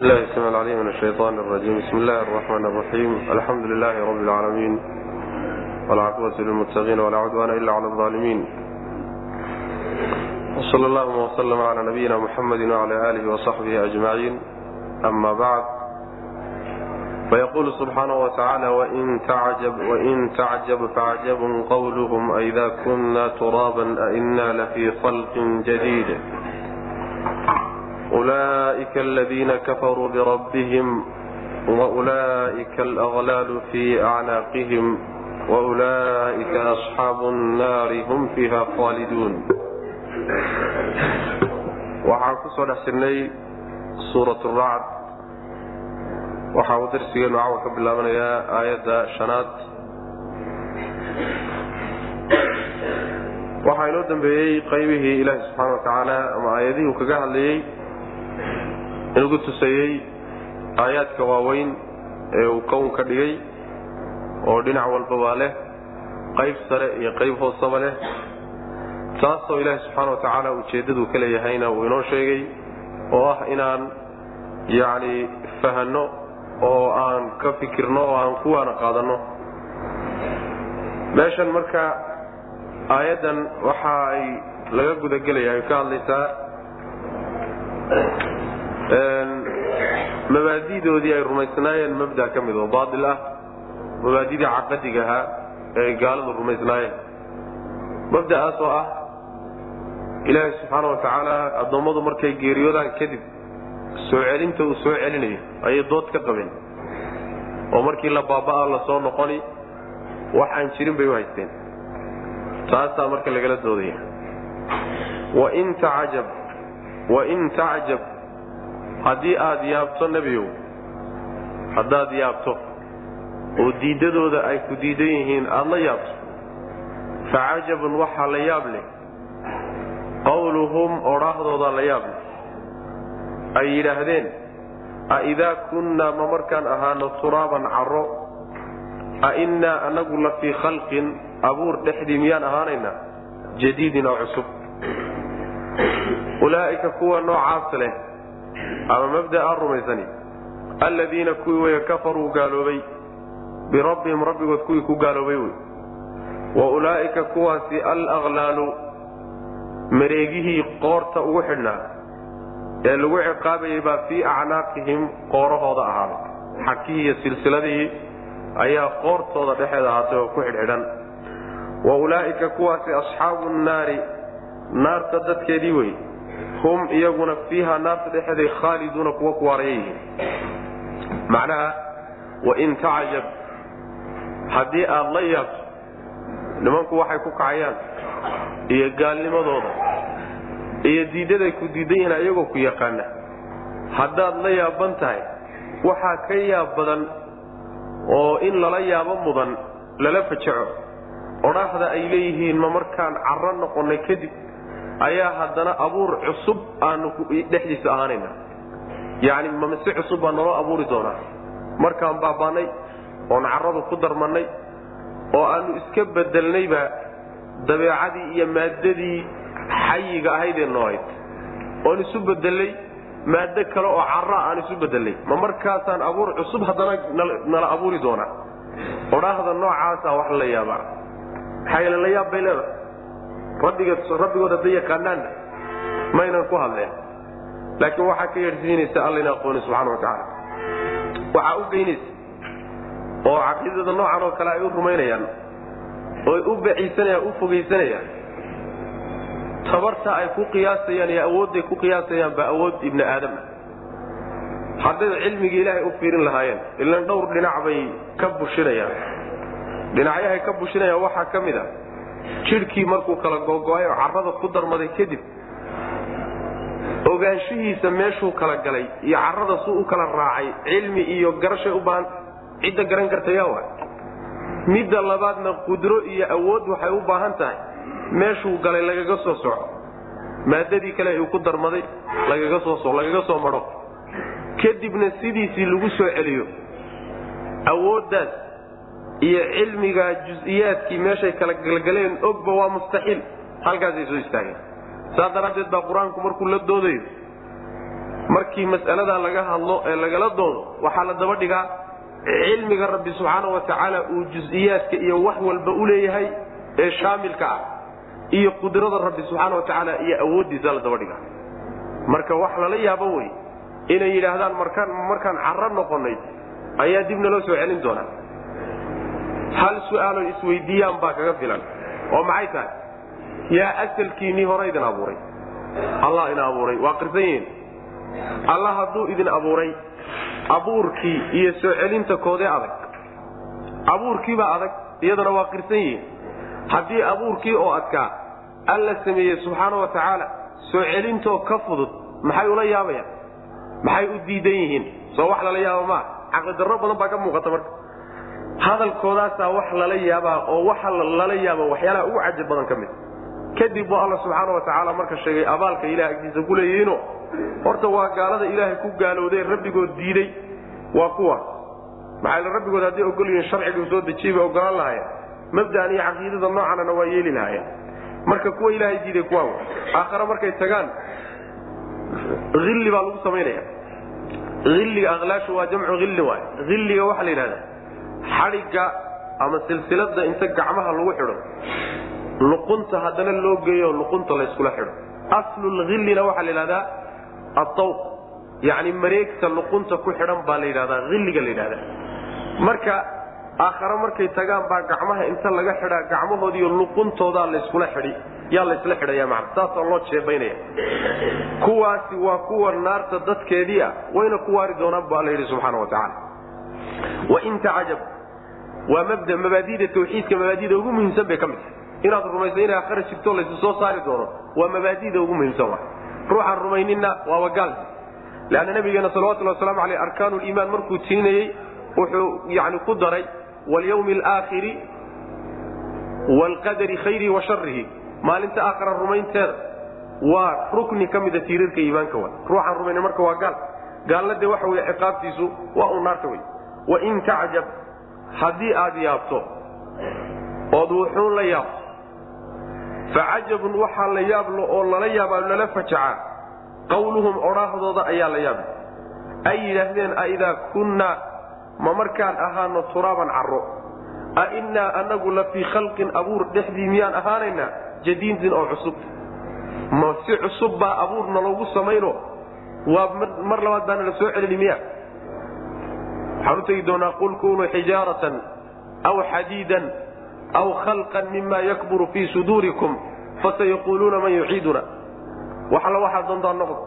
الله السميع العليم من الشيطان الرجيم بسم الله الرحمن الرحيم الحمد لله رب العالمين والعقبة للمتقين ولا عدوان إلا على الظالمين وصلى الله وسلم على نبينا محمد وعلى آله وصحبه أجمعين أما بعد فيقول سبحانه وتعالى وإن تعجب, وإن تعجب فعجب قولهم أئذا كنا ترابا أئنا لفي خلق جديد أولئك الذين كفروا بربهم وأولئك الأغلال في أعناقهم وأولئك أصحاب النار هم فيها خالدون waxaan ku soo dhex jirnay suurat racd waxa uu darsigeenu cawa ka bilaabanayaa aayadda shanaad waxaa inoo dambeeyey qaybihii ilaahi subxaana wa tacaala ama aayadihii uu kaga hadlayey inugu tusayey aayaadka waaweyn ee uu kownka dhigay oo dhinac walbabaa leh qayb sare iyo qayb hoosaba leh taasoo ilaahi subxaana wa tacaala ujeeddaduu ka leeyahayna uu inoo sheegay oo ah inaan yacni fahanno oo aan ka fikirno oo aan kuwaana qaadanno. Meeshan marka aayaddan waxa ay laga gudagelaya ay ka hadlaysaa mabaadidoodii ay rumaysnaayeen mabda ka mid oo baail ah. Mabaadidii caqadiga ahaa ee ay gaaladu rumaysnaayeen. Mabda'aas oo ah ilaahay subxaana wa tacaala addoommadu markay geeriyoodaan kadib soo celinta uu soo celinayo ayay dood ka qabeen. Oo markii la baaba'aa la soo noqoni wax aan jirin bay u haysteen. Taasaa marka lagala doodaya. Wain tacajab wain tacjab haddii aad yaabto nebiyow haddaad yaabto oo diiddadooda ay ku diidan yihiin aada la yaabto fa cajabun waxaa la yaab leh. Qawluhum odhaahdoodaa la yaab leh. Ay yidhaahdeen a idaa kunnaa ma markaan ahaano turaaban carro a innaa annagu la fii khalqin abuur dhexdii miyaan ahaanaynaa jadiidin oo cusub ulaa'ika kuwa noocaas leh ama mabda'aa rumaysani alladiina kuwii way kafaruu gaaloobay birabbihim rabbigood kuwii ku gaaloobay wey wa ulaa'ika kuwaasi alaqlaalu mareegihii qoorta ugu xidhnaa ee lagu ciqaabayay baa fii acnaaqihim qoorahooda ahaaday. Xakihii iyo silsiladihii ayaa qoortooda dhexeeda ahaatay oo ku xidhxidhan. Wa ulaa'ika kuwaasi asxaabu nnaari naarta dadkeedii wey. Hum iyaguna fiiha naarta dhexeeday khaaliduuna kuwa ku waaraya yihiin. Macnaha wain tacjab haddii aad la yaabto nimanku waxay ku kacayaan iyo gaalnimadooda iyo diiddaday ku diidan yihiin ayagoo ku yaqaana haddaad la yaaban tahay waxaa ka yaab badan oo in lala yaabo mudan lala fajaco. Odhaahda ay leeyihiin ma markaan carro noqonnay kadib ayaa haddana abuur cusub aanu dhexdiisa ahaanayna. Yacni mamase cusub baa naloo abuuri doonaa. Markaan baabaanay oon carradu ku darmannay oo aanu iska bedelnayba dabeecadii iyo maaddadii xayiga ahaydee noohayd oon isu bedelnay maaddo kale oo carraa aan isu bedelnay ma markaasaan abuur cusub haddana nala abuuri doonaa. Odhaahda noocaasa wax la yaabaa. Maxaa yeele la yaab bay leedahay rabbigood hadday yaqaanaanna maynan ku hadleen. Laakiin waxaa ka yeedhsiinaysa allayna aqooni subxana wa tacaala waxaa u geynaysa oo caqiidada noocan oo kale ay u rumaynayaan oy u baciisanayaan u fogaysanayaan tabarta ay ku qiyaasayaan iyo awoodday ku qiyaasayaan baa awood ibni aadam. Ah hadday cilmiga ilaahay u fiirin lahaayeen ilan dhowr dhinac bay ka bushinayaan dhinacyahay ka bushinayaan waxaa ka mid a jidhkii markuu kala googo-ay oo carrada ku darmaday kadib ogaanshihiisa meeshuu kala galay iyo carrada suu u kala raacay cilmi iyo garashay u baahanta cidda garan karta yaa waay. Midda labaadna qudro iyo awood waxay u baahan tahay meeshuu galay lagaga soo soco maadadii kale uu ku darmaday lagaga soo madho kadibna sidiisii lagu soo celiyo awooddaas iyo cilmigaa jus-iyaadkii meeshay kala galgaleen ogba waa mustaxiil. Halkaasay soo istaageen. Saas daraaddeed baa qur'aanku markuu la doodayo markii mas'aladaa laga hadlo ee lagala doodo waxaa la daba dhigaa cilmiga rabbi subxaana wa tacaala uu jus-iyaadka iyo wax walba u leeyahay ee shaamilka ah iyo qudrada rabbi subxaana wa tacaala iyo awooddiisa la daba dhigaa. Marka wax lala yaabo wey inay yidhaahdaan markaan markaan carro noqonnay ayaa dib naloo soo celin doonaa hal su'aalo isweydiiyaan baa kaga filan. Oo maxay tahay? Yaa asalkiinnii hore idin abuuray. Allah ina abuuray. Waa qirsan yihiin? Allah hadduu idin abuuray abuurkii iyo soo celinta koodee adag. Abuurkiibaa adag iyadana waa qirsan yihiin. Haddii abuurkii oo adkaa alla sameeyey subxaana wa tacaala soo celintoo ka fudud maxay ula yaabayaan? Maxay u diidan yihiin? Soo wax lala yaaba maa? Caqlidarro badan baa ka muuqata marka hadalkoodaasaa wax lala yaabaa oo waxa lala yaaba waxyaalaha ugu cajab badan ka mid. Kadib buu alla subxaana wa tacaala marka sheegay abaalka ilaah agtiisa ku leeyihiino horta waa gaalada ilaahay ku gaalowday rabbigood diiday waa kuwa. Maxaa rabbigood hadday ogol yihiin sharciga soo dejiyey bay ogolaan lahaayeen. Mabda'an iyo caqiidada noocanana waa yeeli lahaayeen. Marka kuwa ilaahay diiday kuwaa aakhare markay tagaan illi baa lagu samaynaya illiga aqlaashu waa jamcu hilli waay hilliga waxaa la yidhahdaa xadhigga ama silsilada inta gacmaha lagu xidho. Luqunta haddana loo geeyo luqunta layskula xidho. Aslulhillina waxaa la yidhahdaa atawq yacni mareegta luqunta ku xidhan baa la yidhahdaa hilliga la yidhahdaa. Marka aakhare markay tagaan baa gacmaha inta laga xidhaa gacmahoodiiyo luquntoodaa layskula xidhi. Yaa laysla xidhaya macna saasaa loo jeebaynaya. Kuwaasi waa kuwa naarta dadkeedii ah wayna ku waari doonaan bu alla yidhi subxaana wa tacaala wain tacajab waa mabda mabaadida tawxiidka mabaadida ugu muhiimsan bay ka mid tahay. Inaad rumayso inay aakhare jirto laysu soo saari doono waa mabaadida ugu muhiimsan wa ruuxaan rumayninna waaba gaal leanna nabigeena salawatullhi waslamu aleyh arkaanu liimaan markuu tirinayey wuxuu yani ku daray walyawmi alaakhiri waalqadari khayrihi wa sharihi maalinta aakhara rumaynteeda waa rukni ka mida tiirarka iimaanka wa ruuxaan rumaynin marka waa gaal. Gaalna dee waxa wey ciqaabtiisu waa uu naarta wey wain tacjab haddii aad yaabto ood wuxuun la yaabto facajabun waxaa la yaablo oo lala yaabaa lala fajacaa. Qawluhum odhaahdooda ayaa la yaabla ay yidhaahdeen aidaa kunnaa ma markaan ahaano turaaban carro. A innaa annagu la fii khalqin abuur dhexdii miyaan ahaanaynaa? Jadiidin oo cusub. Ma si cusub baa abuurna loogu samayno? Waa mar labaad baana la soo celini miya waxaan u tegi doonaa qul kunuu xijaaratan aw xadiidan aw khalqan mima yakburu fii suduurikum fasayaquuluuna man yuciiduna. Waxalla waxaad doontaan noqdo.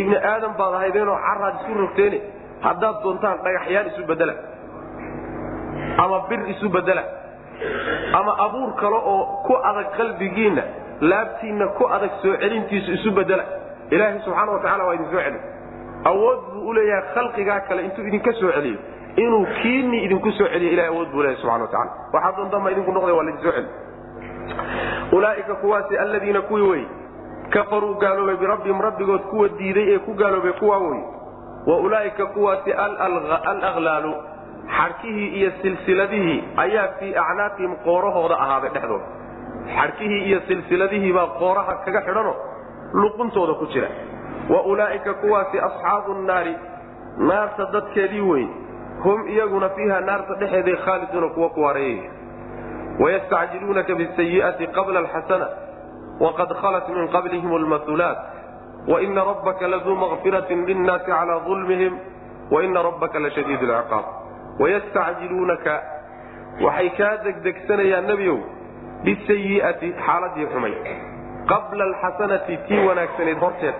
Ibni aadam baad ahaydeenoo caraad isku rogteene. Haddaad doontaan dhagaxyaan isu bedela ama bir isu bedela ama abuur kale oo ku adag qalbigiinna laabtiinna ku adag soo celintiisu isu bedela ilaahay subxaana wa tacala waa idin soo celin awood buu u leeyahay khalqigaa kale intuu idinka soo celiyo. Inuu kiinii idinku soo celiyo ilahay awood buu leeyahay subxana wa tacala waxaa doontaan baa idinku noqday waa laidin soo celi. Ulaa'ika kuwaasi alladiina kuwii wey kafaruu gaaloobay birabbihim rabbigood kuwa diiday ee ku gaaloobay kuwaa wey wa ulaa'ika kuwaasi alaklaalu xadhkihii iyo silsiladihii ayaa fii acnaaqihim qoorahooda ahaaday dhexdooda. Xadhkihii iyo silsiladihiibaa qooraha kaga xidhano luquntooda ku jira wa ulaa'ika kuwaasi asxaabu nnaari naarta dadkeedii wey hum iyaguna fiiha naarta dhexeeday khaaliduuna kuwa ku waareeyaya wayastacjiluunaka bisayi'ati qabla alxasana waqad khalat min qablihim almahulaat waina rabbaka laduu makfiratin linnaasi calaa dulmihim waina rabbaka lashadiid lciqaab wayastacjiluunaka waxay kaa degdegsanayaan nebiow bisayi'ati xaaladii xumay. Qabla alxasanati tii wanaagsanayd horteed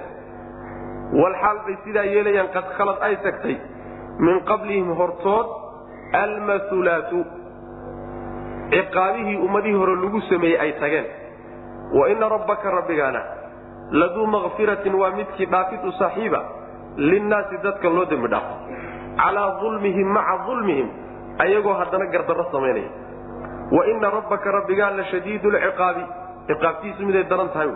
walxaal bay sidaa yeelayaan qad khalad ay tagtay. Min qablihim hortood almahulaatu ciqaabihii ummadihii hore lagu sameeyey ay tageen. Wa ina rabbaka rabbigaana laduu makfiratin waa midkii dhaafid u saaxiiba linnaasi dadka loo dembi dhaafo. Calaa dulmihim maca dulmihim ayagoo haddana gardarro samaynaya. Wa ina rabbaka rabbigaa la shadiidu lciqaabi ciqaabtiisu miday daran tahay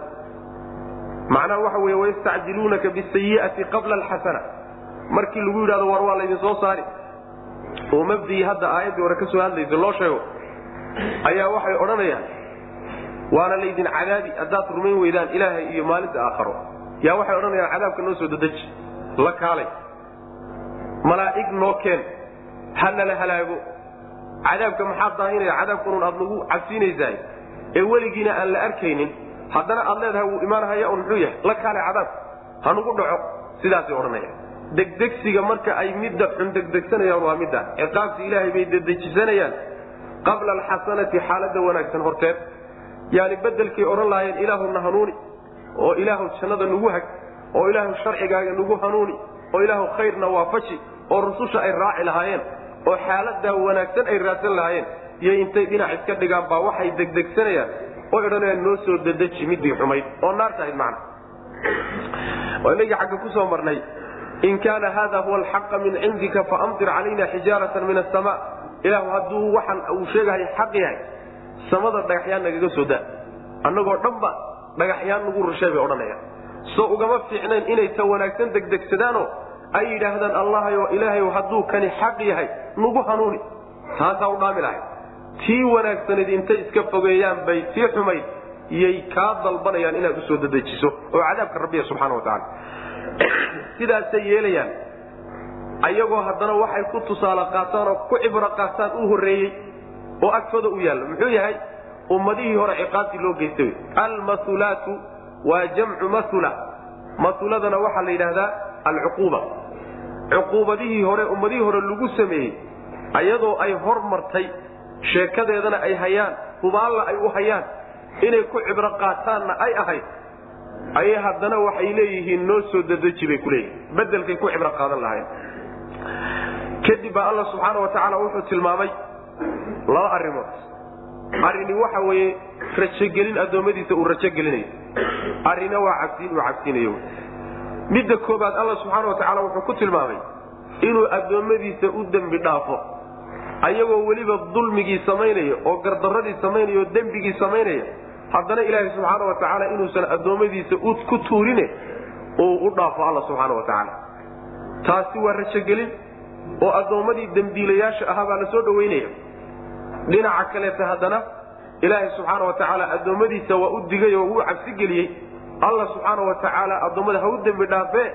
macnaha waxa wey wayastacjiluunaka bisayi'ati qabla alxasana markii lagu yidhahdo war waa laydin soo saari. Oo mabdii hadda aayaddii hore ka soo hadlaysa loo sheego. Ayaa waxay odhanayaan waana laydin cadaabi haddaad rumayn weydaan ilaahay iyo maalinta aakharo. Yaa waxay odhanayaan cadaabka noo soo dadeji la kaalay malaa'ig noo keen ha nala halaago. Cadaabka maxaa daahinaya cadaabkunun aad nagu cabsiinaysaay ee weligiina aan la arkaynin haddana aad leedahay wuu imaanhaya un muxuu yahay? La kaalay cadaabka ha nugu dhaco. Sidaasay odhanaya. Degdegsiga marka ay midda xun degdegsanayaan waa midda. Ciqaabta ilaahay bay dedejisanayaan qabla alxasanati xaaladda wanaagsan horteed. Yani bedelkay odhan lahaayeen ilaahuna hanuuni oo ilaahu jannada nagu hag oo ilaahu sharcigaaga nagu hanuuni oo ilaahu khayrna waafaji oo rususha ay raaci lahaayeen oo xaaladaa wanaagsan ay raadsan lahaayeen iyo intay dhinac iska dhigaan baa waxay degdegsanayaan oo odhanayaan noo soo dedeji midii xumayd oo naarta ahayd waa inagii xagga ku soo marnay in kaana hada huwa alxaqa min cindika faamtir calayna xijaaratan min asama ilaahu hadduu waxaan uu sheegahay xaq yahay samada dhagaxyaan nagaga soo daa. Annagoo dhanba dhagaxyaan nagu rushay bay odhanayaan soo ugama fiicnayn inay ta wanaagsan degdegsadaanoo ay yidhaahdaan allahayo ilaahayo hadduu kani xaq yahay nagu hanuuni. Taasaa u dhaami lahay tii wanaagsanayd intay iska fogeeyaan bay tii xumayd yay kaa dalbanayaan inaad u soo dedejiso oo cadaabka rabbiya subxana wa tacaala. Sidaasay yeelayaan. Ayagoo haddana waxay ku tusaale qaataan oo ku cibro qaataan u horreeyey oo agtooda u yaallo. Muxuu yahay? Ummadihii hore ciqaabtii loo geystay. Almasulaatu waa jamcu masula. Masuladana waxaa la yidhaahdaa alcuquuba. Cuquubadihii hore ummadihii hore lagu sameeyey ayadoo ay hor martay sheekadeedana ay hayaan hubaalla ay u hayaan inay ku cibro qaataanna ay ahayd ayay haddana waxay leeyihiin noo soo dadeji bay ku leeyihiin bedelkay ku cibro qaadan lahayn kadib baa alla subxaana wa tacaala wuxuu tilmaamay laba arrimood. Arrini waxa weeye rajogelin addoommadiisa uu rajogelinayo arrina waa cabsiin uu cabsiinayo. Midda koobaad alla subxaana wa tacaala wuxuu ku tilmaamay inuu addoommadiisa u dembi dhaafo ayagoo weliba dulmigii samaynaya oo gardarradii samaynaya oo dembigii samaynaya haddana ilaahay subxaana wa tacaala inuusan addoommadiisa ku tuurine uu u dhaafo alla subxaana wa tacaala. Taasi waa rajogelin oo addoommadii dembiilayaasha ahaa baa la soo dhowaynaya dhinaca kaleeta haddana ilaahay subxaana wa tacaala addoommadiisa waa u digay oo wuu cabsigeliyey alla subxaana wa tacaala addoommada ha u dembi dhaafee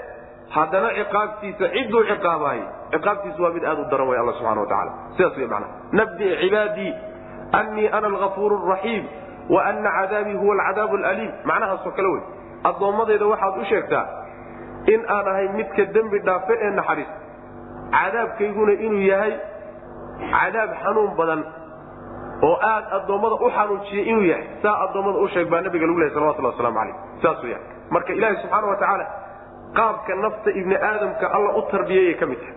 haddana ciqaabtiisa cidduu ciqaabaayey ciqaabtiisu waa mid aad u daran way alla subxana wa tacala sidaas wey macnaha nabbi cibaadii annii ana alghafuuru raxiim wa anna cadaabii huwa alcadaabu alaliim. Macnahaasoo kale wey. Addoommadayda waxaad u sheegtaa in aan ahay midka dembi dhaafe ee naxariis. Cadaabkayguna inuu yahay cadaab xanuun badan oo aad addoommada u xanuujiyay inuu yahay. Saa addoommada u sheeg baa nabiga lagu lehay salawatullah waslamu calayh. Saas weya marka ilaahi subxaana wa tacaala qaabka nafta ibni aadamka alla u tarbiyeeyay ka mid tahay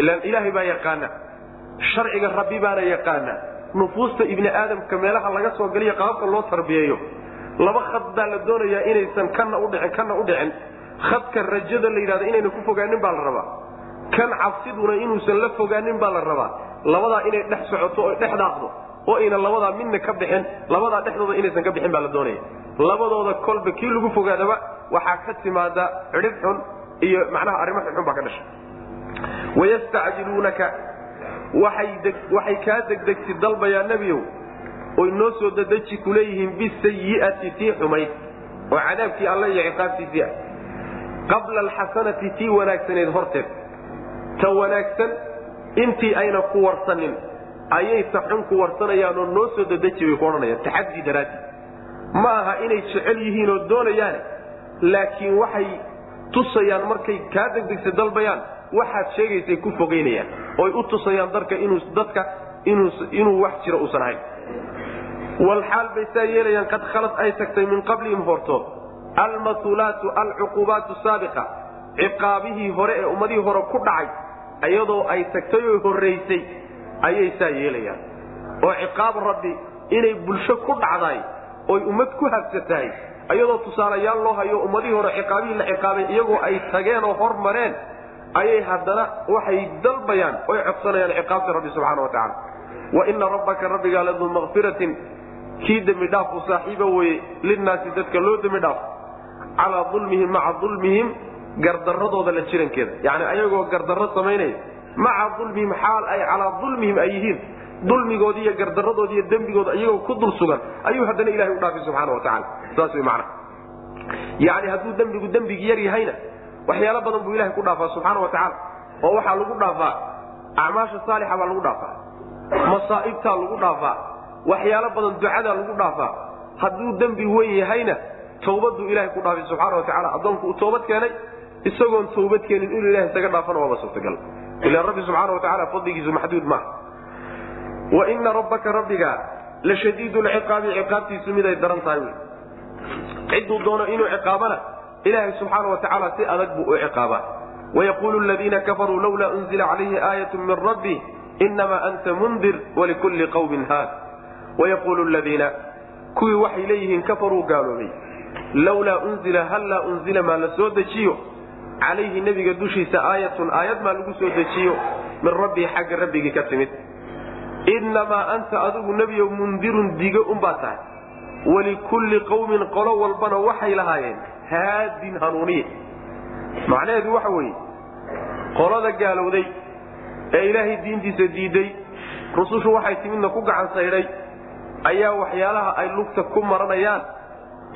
ilaan ilaahay baa yaqaana sharciga rabbi baana yaqaana nufuusta ibni aadamka meelaha laga soo geliya qaabka loo tarbiyeeyo. Laba khad baa la doonayaa inaysan kana udhicin kana u dhicin. Khadka rajada la yidhahda inayna ku fogaanin baa la rabaa. Kan cabsiduna inuusan la fogaanin baa la rabaa. Labadaa inay dhex socoto oy dhex daaqdo oo ayna labadaa midna ka bixin labadaa dhexdooda inaysan ka bixin baa la doonaya labadooda kolba kii lagu fogaadaba waxaa ka timaada cidhib xun iyo macnaha arrimo xunxun baa ka dhasha wayastacjiluunaka waxay kaa degdegsi dalbayaa nebiyow oy noo soo dadeji ku bisayi'ati tii xumayd oo cadaabkii alle iyo ciqaabtiisii ah. Qabla alxasanati tii wanaagsaneed horteed ta wanaagsan intii ayna ku warsanin ayay ta xun ku warsanayaan oo noo soo dadeji bay ku odhanayaan taxadii daraadii ma aha inay jecel yihiin oo doonayaane laakiin waxay tusayaan markay kaa degdegsa dalbayaan waxaad sheegaysay ku fogaynayaan oy u tusayaan inuu dadka inuu wax jiro uusan ahayn. Walxaal bay saa yeelayaan qad khalad ay tagtay min qablihim hortood almasulaatu alcuqubaatu saabiqa ciqaabihii hore ee ummadihii hore ku dhacay iyadoo ay tagtay oo horraysay ayay saa yeelayaan. Oo ciqaab rabbi inay bulsho ku dhacdaay oy ummad ku habsatahay iyadoo tusaalayaal loo hayo ummadihii hore ciqaabihii la ciqaabay iyagoo ay tageen oo hormareen ayay haddana waxay dalbayaan oy codsanayaan ciqaabta rabbi subxaana wa tacala wa ina rabbaka rabbigaa laduu makfiratin kii dembi dhaaf u saaxiiba weye linnaasi dadka loo dembi dhaaf calaa ulmihim maca ulmihim gardaradooda la jirankeeda. Yani ayagoo gardarro samaynaya maca ulmihim xaal ay calaa ulmihim ay yihiin dulmigoodi iyo gardaradoodi iyo dembigooda iyagoo ku dul sugan ayuu haddana ilahay u dhaafay subxaana wa tacala saas way macnaha. Yani hadduu dembigu dembigi yar yahayna waxyaalo badan buu ilahay ku dhaafaa subxaana wa tacaala. Oo waxaa lagu dhaafaa acmaasha saalixa baa lagu dhaafaa masaa'ibtaa lagu dhaafaa waxyaalo badan ducadaa lagu dhaafaa. Hadduu dembi weyn yahayna tawbaduu ilahay ku dhaafay subxaana wa tacala addoonku uu toobad keenay isagoon tawbad keenin inuu ilahay isaga dhaafana waaba suurtagal. Ila rabbi subxaana wa tacala fadligiisu maxduud maaha wa ina rabbaka rabbiga la shadiid lciqaabi ciqaabtiisu miday daran tahay. Wy cidduu doono inuu ciqaabana ilaahay subxaana wa tacaala si adag buu u ciqaabaa. Wayaquulu ladiina kafaruu lawlaa unzila calayhi aayat min rabbi inamaa anta mundir walikulli qawmin haad. Wayaquulu ladiina kuwii waxay leeyihiin kafaruu gaaloobay lawlaa unzila hallaa unzila maa la soo dejiyo? Calayhi nebiga dushiisa aayatun aayad maa lagu soo dejiyo? Min rabbii xagga rabbigii ka timid innamaa anta adigu nebiyow mundirun digo unbaa tahay walikulli qawmin qolo walbana waxay lahaayeen haadin hanuuniye macnaheedu waxa weeye qolada gaalowday ee ilaahay diintiisa diiday rusushu waxay timidna ku gacan saydhay ayaa waxyaalaha ay lugta ku maranayaan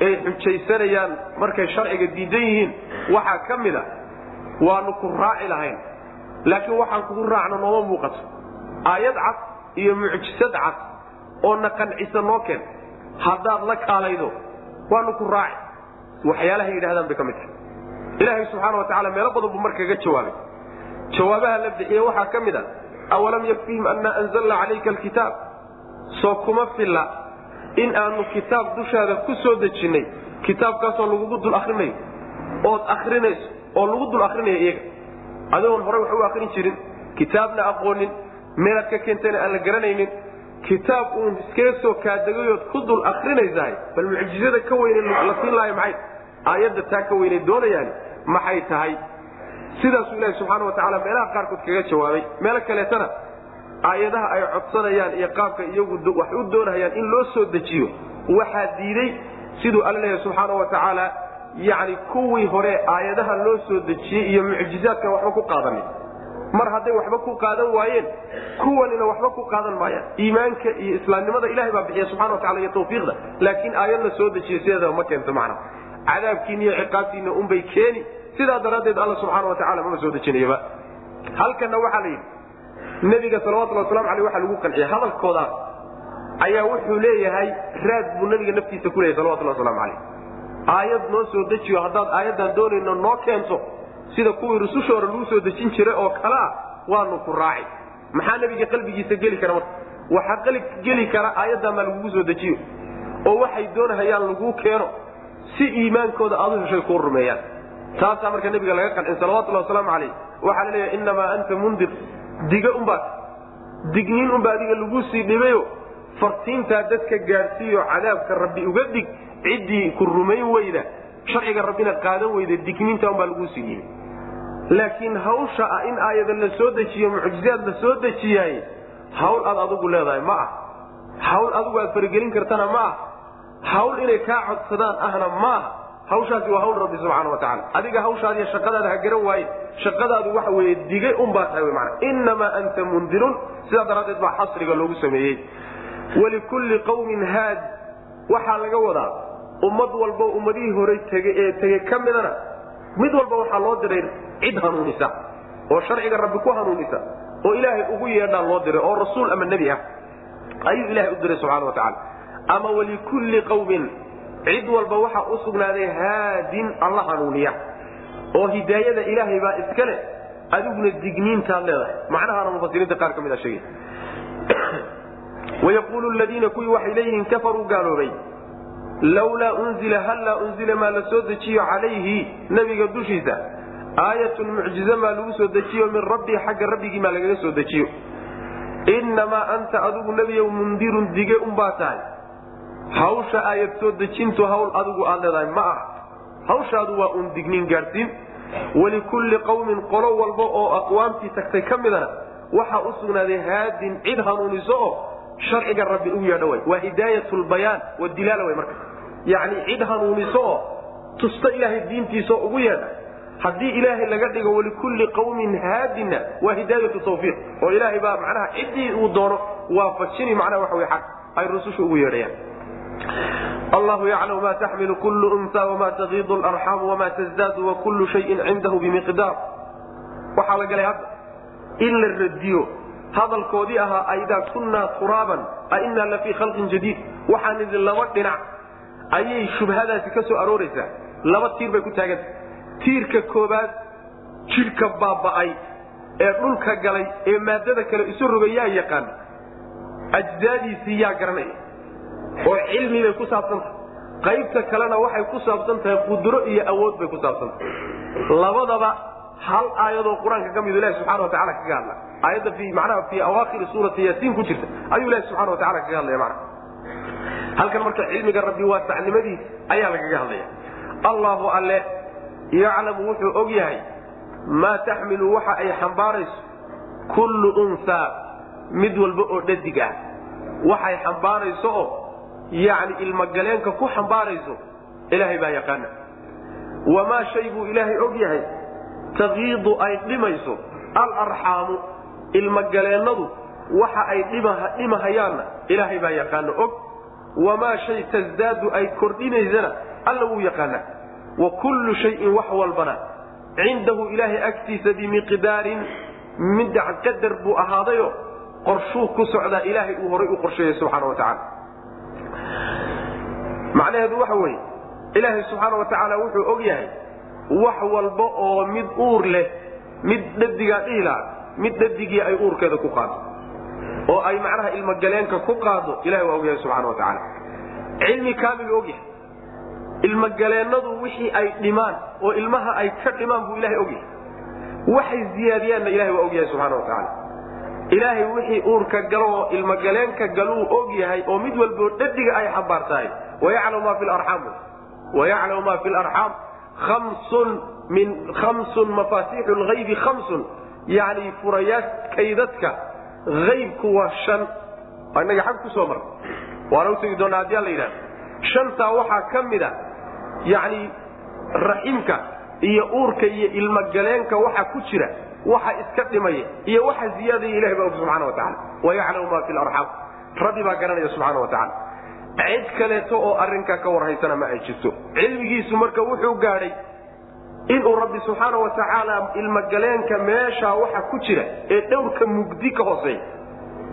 ay xujaysanayaan markay sharciga diidan yihiin waxaa ka mid a waanu ku raaci lahayn laakiin waxaan kugu raacno nooma muuqato aayad cad iyo mucjisad cad oo na qancisa noo keen haddaad la kaalaydo waanu ku raaci. Waxyaalahay yidhahdaan bay ka mid tahay. Ilaahay subxaana wa tacala meelo badan buu markaga jawaabay. Jawaabaha la bixiye waxaa ka mid a awalam yakfihim annaa anzalna calayka alkitaab? Soo kuma filla in aanu kitaab dushaada ku soo dejinnay kitaabkaasoo lagugu dul akrinayo ood akrinayso oo lagu dul akrinayo iyaga. Adigoon horey wax u akrin jirin kitaabna aqoonin meelaad ka keentayna aan la garanaynin kitaab uun iskaga soo kaadagayood ku dul akrinaysahay bal mucjizada ka weyne la siin lahay maxay? Aayadda taa ka weynay doonayaani maxay tahay? Sidaasuu ilaahi subxaana wa tacala meelaha qaarkood kaga jawaabay meelo kaleetana aayadaha ay codsanayaan iyo qaabka iyagu wax u doonahayaan in loo soo dejiyo waxaa diiday siduu alla leeyahay subxaana wa tacaala yacni kuwii hore aayadaha loo soo dejiyey iyo mucjizaadkan waxba ku qaadanin mar hadday waxba ku qaadan waayeen kuwanina waxba ku qaadan maayaan. Iimaanka iyo islaamnimada ilahay baa bixiya subxana wa tacala iyo tawfiiqda laakiin aayad la soo dejiyo sideedaba ma keento macna cadaabkiina iyo ciqaabtiina unbay keeni sidaa daraaddeed alla subxaana wa tacala mama soo dejinayaba. Halkanna waxaa la yidhi nebiga salawatulli waslamu aleyh waxaa lagu qanciyay hadalkoodaas ayaa wuxuu leeyahay raad buu nabiga naftiisa ku leeyahy salawatulli waslamu caleyh aayad noo soo dejiyo haddaad aayaddan doonayno noo keento sida kuwii rususha hore lagu soo dejin jiray oo kale ah waanu ku raaci. Maxaa nebiga qalbigiisa geli kara? Marka waxaa geli kara aayaddan baa lagugu soo dejiyo? Oo waxay doonahayaan laguu keeno si iimaankooda aad u heshay kuu rumeeyaan. Taasaa marka nebiga laga qancin salawatullahi wasalaamu caleyh waxaa la leeyahay innamaa anta mundir. Diga unbaad digniin unbaa adiga lagu sii dhibayo. Fartiintaa dadka gaadhsiiyo cadaabka rabbi uga dig. Ciddii ku rumayn weyda. Sharciga rabbina qaadan weyda. Digniinta unbaa lagu sii dhibay laakiin hawsha ah in aayada la soo dejiyo mucjizaad la soo dejiyaay hawl aad adigu leedahay ma ah. Hawl adigu aad kartana ma ah. Hawl inay kaa codsadaan ahna ma ah. Hawshaasi waa hawl rabbi subxaana wa tacala adiga hawshaadiiyo shaqadaada ha garan waaye shaqadaadu waxa weeye digay unbaa tahay wy maana innamaa anta mundirun sidaa daraaddeed baa xasriga loogu sameeyey. Walikulli qawmin haad waxaa laga wadaa ummad walbo ummadihii horay tege ee tege ka midana mid walba waxaa loo diray cid hanuunisa oo sharciga rabbi ku hanuunisa oo ilaahay ugu yeedhaa loo diray oo rasuul ama nebi ah. Ayuu ilahay u diray subxana wa tacala ama walikulli qawmin cid walba waxaa u sugnaaday haadin alla hanuuniya oo hidaayada ilaahay baa iska leh adiguna digniintaad leedahay. Macnahaana mufasiriinta qaar ka mid a sheegay wayaquulu ladiina kuwii waxay leeyihiin kafaruu gaaloobay lawlaa unzila hallaa unzila maa la soo dejiyo calayhi nebiga dushiisa aayatun mucjize maa lagu soo dejiyo min rabbii xagga rabbigii maa lagaga soo dejiyo innamaa anta adigu nebiyow mundirun dige unbaa tahay hawsha aayad soo dejintu hawl adigu aad leedahay ma ah hawshaadu waa uun digniin gaadhsiin walikulli qawmin qolo walba oo aqwaamtii tagtay ka midana waxaa u sugnaaday haadin cid hanuuniso oo sharciga rabbi ugu yeedho way. Waa hidaayat lbayaan wadilaala way marka. Yacni cid hanuuniso oo tusta ilaahay diintiisa oo ugu yeedha. Haddii ilaahay laga dhigo walikulli qawmin haadinna waa hidaayatu tawfiiq. Oo ilaahay baa macnaha ciddii uu doono waafajini macnaha waxa way xaq. Ay rususha ugu yeedhayaan. Allahu yaclamu ma taxmilu kullu unsa wama tagiidu larxaamu wama tasdaadu wakullu shayin cindahu bimiqdaar waxaa la galay hadda. In la radiyo hadalkoodii ahaa aidaa kunnaa turaaban ainaa la fii khalqin jadiid. Waxaan idin laba dhinac. Ayay shubhadaasi ka soo arooraysaa. Laba tiir bay ku taaganta tiirka koobaad jidhka baaba'ay ee dhulka galay ee maadada kale isu rogay yaa yaqaan. Ajdaadiisii yaa garanaya oo cilmi bay ku saabsan tahay. Qaybta kalena waxay ku saabsan tahay qudro iyo awood bay ku saabsan tahay. Labadaba hal aayadoo qur'aanka ka midu ilahi subxana wa tacala kaga hadla aayadda fi macnaha fii awaakhiri suurati yaasiin ku jirta ayuu ilahi subxana wa tacala kaga hadlaya macna. Halkan marka cilmiga rabbi waasacnimadiis ayaa lagaga hadlaya allahu alle yaclamu wuxuu og yahay maa taxmilu waxa ay xambaarayso kullu unsaa mid walba oo dhadig ah. Waxay xambaarayso oo yacni ilmagaleenka ku xambaarayso ilaahay baa yaqaana wamaa shay buu ilaahay og yahay takiidu ay dhimayso alarxaamu ilmagaleennadu waxa ay dhimahayaanna ilaahay baa yaqaano og wamaa shay tasdaadu ay kordhinaysana alla wuu yaqaanaa. Wa kullu shayin wax walbana cindahu ilaahay agtiisa bimiqdaarin middac qadar buu ahaadayo qorshuu ku socdaa ilaahay uu horay u qorsheeyey subxaana wa tacaala. Macnaheedu waxa weeye ilaahay subxaana wa tacaala wuxuu og yahay wax walba oo mid uur leh mid dhadigaa dhihi lahaa mid dhadigii ay uurkeeda ku qaado oo ay macnaha ilmagaleenka ku qaado ilahay waa ogyahay subxana wa tacaala. Cilmi kaamilu ogyahay ilmagaleennadu wixii ay dhimaan oo ilmaha ay ka dhimaan buu ilahay ogyahay waxay ziyaadiyaanna ilahay waa ogyahay subxana wa tacaala. Ilaahay wixii uurka galo oo ilmagaleenka galuu og yahay oo mid walboo dhadiga ay xambaartahay. Wayaclamu ma fi larxaam wayaclamu ma fi larxaam amsun mafaatixu lhaybi khamsun yani furayaa kaydadka aybku waa shan inaga xag ku soo mar waana utegi doonaa haddii ala yidhahda shantaa waxaa ka mid a yani raximka iyo uurka iyo ilmagaleenka waxa ku jira waxa iska dhimaya iyo waxa ziyaadaya ilahi baa og subxana wa tacala wayaclamu ma fi larxaam rabbi baa garanaya subxaana wa tacala cid kaleeto oo arrinkaa ka warhaysana ma ay jirto. Cilmigiisu marka wuxuu gaadhay inuu rabbi subxaana wa ilmagaleenka meeshaa waxa ku jira ee dhowrka mugdi ka hooseeya.